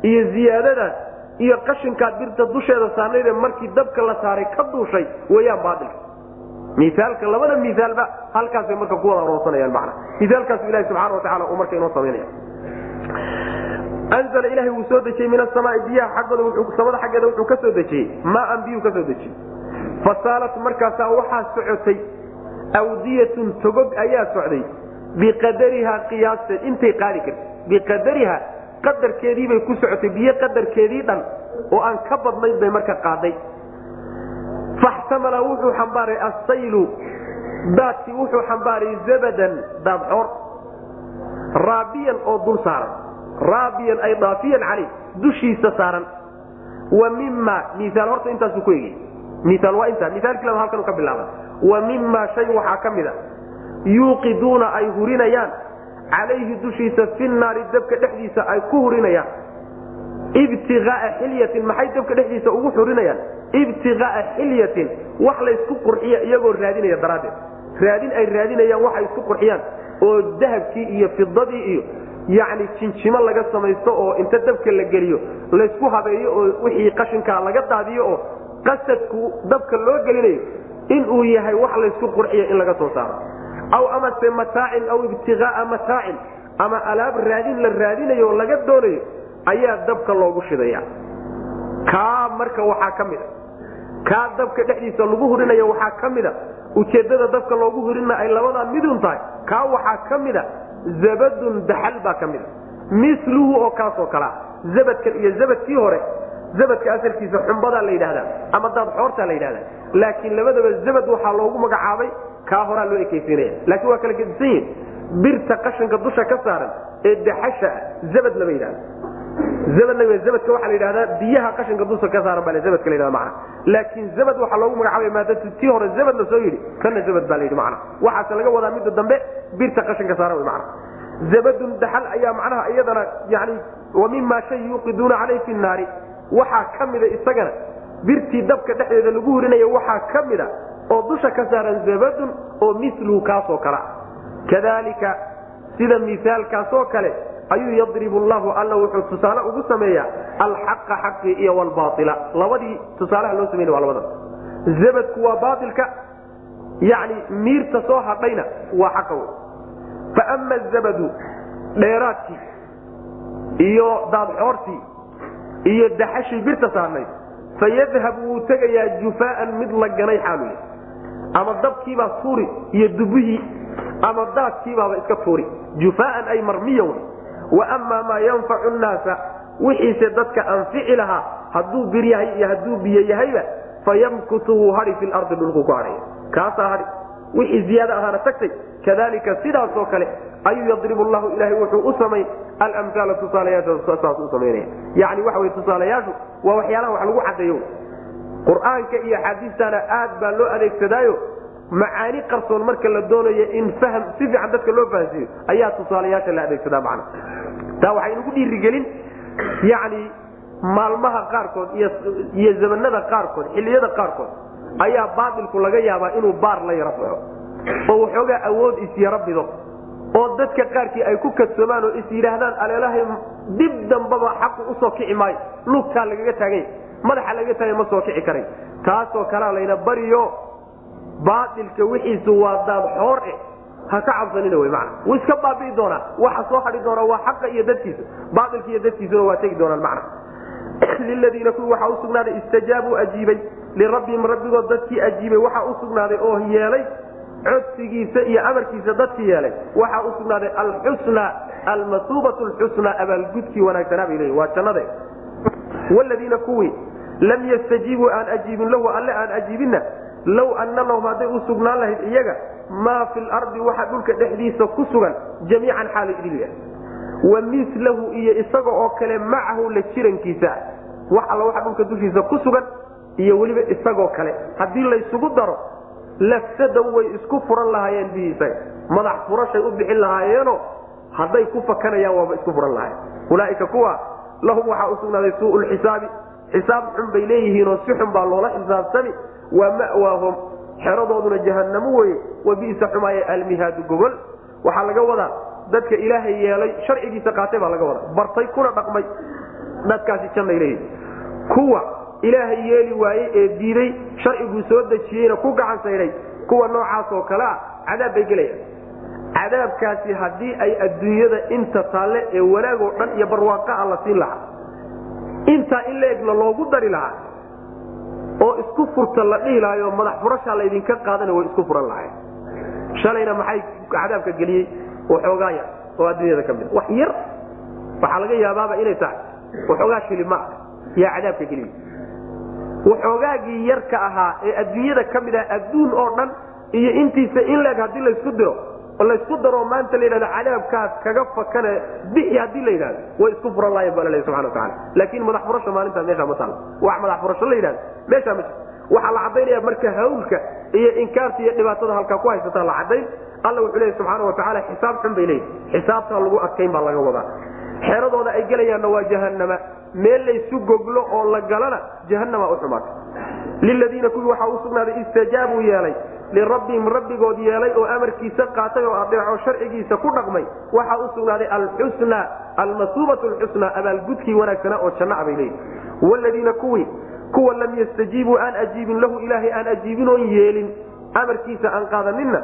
iyo ziyaadadaas iyo qashinkaad birta dusheeda saarnaydee markii dabka la saaray ka duushay weyaan baailka miaalka labada miaalba halkaasay marka ku wada aroorsanayaan mana miaalkaasu ilahi marka inoo samaynaya anzla ilahay wuu soo dejiyey min asamaai biyaha aggooda samada xaggeeda wuxuu ka soo dejiyey. Maaan biyuu ka soo dejiyey. Fasaalat markaasaa waxaa socotay awdiyatun togog ayaa socday biqadarihaa qiyaasteed intay qaadi karta biqadariha qadarkeediibay ku socotay biyo qadarkeedii dhan oo aan ka badnayn bay marka qaaday faxtamala wuxuu xambaaray assaylu daadkii wuxuu xambaaray zabadan daadxoor raabiyan oo dul saaran raabiyan ay daafiyan caley dushiisa saaran wa mima miaal horta intaasu ku egey miaal waa intaa miaalkii laba ka bilaaba wa mima shay waxaa ka mid a yuuqiduuna ay hurinayaan calayhi dushiisa fi dabka dhexdiisa ay ku hurinayaan ibtiaaa xilyatin maxay dabka dhexdiisa ugu xurinayaan ibtiaaa xilyatin wax laysku qurxiya iyagoo raadinaya daraaddeed. Raadin ay raadinayaan waxay isku qurxiyaan oo dahabkii iyo fidadii iyo yacni jinjimo laga samaysto oo inta dabka la geliyo laysku habeeyo oo wixii qashinkaa laga daadiyo oo qasadku dabka loo gelinayo inuu yahay wax laysku qurxiya in laga soo saaro. Aw amase mataacin aw ibtiaaa mataacin ama alaab raadin la raadinayo oo laga doonayo ayaa dabka loogu shidaya kaa marka waxaa ka mid a kaa dabka dhexdiisa lagu hurinayo waxaa ka mid a. Ujeeddada dabka loogu hurina ay labadaa midun tahay. Kaa waxaa ka mid a zabadun daxal baa ka mid a. Miluhu oo kaasoo kalea zabadkan iyo zabadkii hore zabadka asalkiisa xumbadaa la yidhahdaa ama daadxoortaa la yidhahdaa laakiin labadaba zabad waxaa loogu magacaabay kaa horaa loo ekaysiinaya. Laakiin waa kala gedisan yihiin birta qashinka dusha ka saaran ee daxasha ah zabad lama yidhahda zabadka waxaa la yidhahdaa biyaha qashinka dusha ka saaran baa zabadka la yidhahda macna. Laakiin zabad waxaa loogu magacaabay maadatu tii hore zabad la soo yidhi kana zabad baa la yidhi macna. Waxaase laga wadaa midda dambe birta qashinka saaran wey macna. Zabadun daxal ayaa macnaha iyadana yani wa mima shay yuuqiduuna caleyh fi naari. Waxaa ka mida isagana birtii dabka dhexdeeda lagu hurinaya waxaa ka mida oo dusha ka saaran zabadun oo miluhu kaasoo kale ah kadalika sida misaalkaasoo kale ayuu yadribu llahu alla wuxuu tusaale ugu sameeyaa alxaqa xaqii iyo wlbaaila labadii tusaalaha loo sameyn waa labada. Zabadku waa baailka yani miirta soo hadhayna waa xaqa wey faama zabadu dheeraadkii iyo daadxoortii iyo daxashii birta saarnayd fayadhab wuu tegayaa jufaaan mid la ganay xaalu ama dabkiibaa tuuri iyo dubihii ama daadkiibaaba iska tuuri. Jufaaan ay marmiya wey wa amaa maa yanfacu nnaasa wixiise dadka anfici lahaa hadduu bir yahay iyo hadduu biyo yahayba fayamkutu wuu hadhi fi lardi dhulku ku hadhaya kaasaa hadhi wixii ziyaada ahaana tagtay kadalika sidaasoo kale ayuu yadribu llahu ilahay wuxuu u samay alamhaala tusaalayaashasaas u samaynaya yani waxa wey tusaalayaashu waa waxyaalaha wax lagu caddeeyo. Qur'aanka iyo axaadiistana aad baa loo adeegsadaayo macaani qarsoon marka la doonayo in fahm si fiican dadka loo fahansiiyo ayaa tusaalayaasha la adeegsadaa macna taa waxay nagu dhiirigelin yani maalmaha qaarkood iyo zamanada qaarkood xilliyada qaarkood ayaa baatilku laga yaabaa inuu baar la yaro baxo oo waxoogaa awood isyaro bido oo dadka qaarkii ay ku kadsoomaan oo is yidhaahdaan aleelahay dib dambaba xaqu u soo kici maayo lugtaa lagaga taaganya madaxa lagaga taagay ma soo kici karay taasoo kalea layna bariyo baatilka wixiisu waa daad xoor eh. Ha ka cabsanina wy mana wuu iska baabi'i doonaa. Waxa soo hadhi doonaa waa xaqa iyo dadkiisa. Baailka iyo dadkiisuna waa tegi doonaan macna. Liladiina kuwii waxaa usugnaaday istajaabuu ajiibay. Lirabbihim rabbigood dadkii ajiibay. Waxaa usugnaaday oo yeelay codsigiisa iyo amarkiisa dadkii yeelay. Waxaa usugnaaday alxusna almasuubat lxusna abaalgudkii wanaagsanaa bay leeyihiin waa jannade wladiina kuwii lam yastajiibuu aan ajiibin lahu alle aan ajiibinna low anna lahum hadday u sugnaan lahayd iyaga maa fi lardi waxa dhulka dhexdiisa ku sugan jamiican xaala idil yahay wa milahu iyo isaga oo kale macahu la jirankiisa wax alla waxa dhulka dushiisa ku sugan iyo weliba isagoo kale. Haddii laysugu daro lafsadow way isku furan lahaayeen bihi isaga. Madax furashay u bixin lahaayeeno hadday ku fakanayaan waaba isku furan lahayen ulaaika kuwa lahum waxaa usugnaaday suu lxisaabi xisaab xun bay leeyihiinoo si xun baa loola xisaabtami waa mawaahum. Xeradooduna jahanamo weye wa bisa xumaaye almihaadu gogol waxaa laga wadaa dadka ilaahay yeelay sharcigiisa qaatay baa laga wadaa. Bartay kuna dhaqmay. Dadkaasi jannay leeyihiin kuwa ilaahay yeeli waayey ee diiday sharciguu soo dejiyeyna ku gacan sayday kuwa noocaasoo kale ah cadaab bay gelayaan. Cadaabkaasi haddii ay adduunyada inta taalle ee wanaagoo dhan iyo barwaaqaa la siin lahaa intaa in la egna loogu dari lahaa oo isku furta la dhihi lahayo madax furashaa laydinka qaadana way isku furan lahayn. Shalayna maxay cadaabka geliyey waxoogaa yar oo adduunyada ka mid. Wax yar waxaa laga yaabaaba inay tahay waxoogaa shilima ah yaa cadaabka geliyey. Waxoogaagii yarka ahaa ee adduunyada ka mid ah adduun oo dhan iyo intiisa in leeg haddii laysku diro oo laysku daroo maanta la yidhahdo cadaabkaas kaga fakane bixi haddii la yidhahdo way isku furan lahayen baa laleeyahy subxana wataala laakiin madax furasha maalintaa meeshaa ma taalo. Wax madax furasho la yidhahdo meeshaa ma waxaa la caddaynaya marka hawlka iyo inkaarta iyo dhibaatada halkaa ku haysataa la caddayn alla wuxuu leeyahy subxaana watacaala xisaab xun bay leeyihi xisaabtaa lagu adkayn baa laga wadaa. Xeradooda ay gelayaanna waa jahanama meel laysu goglo oo la galana jahanama u xumaata. Liladiina kuwii waxaa u sugnaaday istajaabuu yeelay lirabbihim rabbigood yeelay oo amarkiisa qaatay oo adeeco sharcigiisa ku dhaqmay. Waxaa u sugnaaday alxusna almasuubat lxusna abaalgudkii wanaagsanaa oo janna bay leeyihi wladiina kuwii kuwa lam yastajiibuu aan ajiibin lahu ilaahay aan ajiibin oon yeelin amarkiisa aan qaadaninna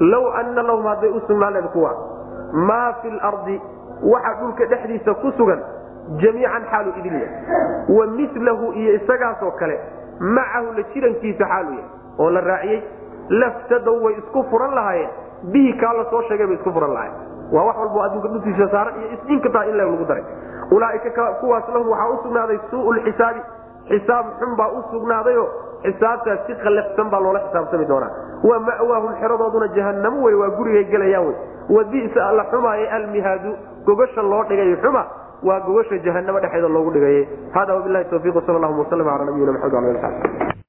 low anna lahum hadday u sugnaaleen kuwa maa fi lardi waxa dhulka dhexdiisa ku sugan jamiican xaalu idin yahay. Wa milahu iyo isagaasoo kale macahu la jirankiisa xaalu yahay oo la raaciyey laftadow way isku furan lahaayeen. Bihi kaa la soo sheegay bay isku furan lahayen waa wax walbo adduunka dhulkiisa saaran iyo isinkataa in lagu daray. Ulaaika kuwaas lahum waxaa u sugnaaday suu lxisaabi xisaab xun baa u sugnaadayo xisaabtaas si qalafsan baa loola xisaabtami doonaa. Wa ma'waahum xeradooduna jahanamo wey waa gurigay gelayaan wey wa bisa alla xumaaye almihaadu gogasha loo dhigay xuma waa gogasha jahanamo dhexeeda loogu dhigaye hada wabilahi tawfiq sal llahuma waslm ala nabiyina maxamed ala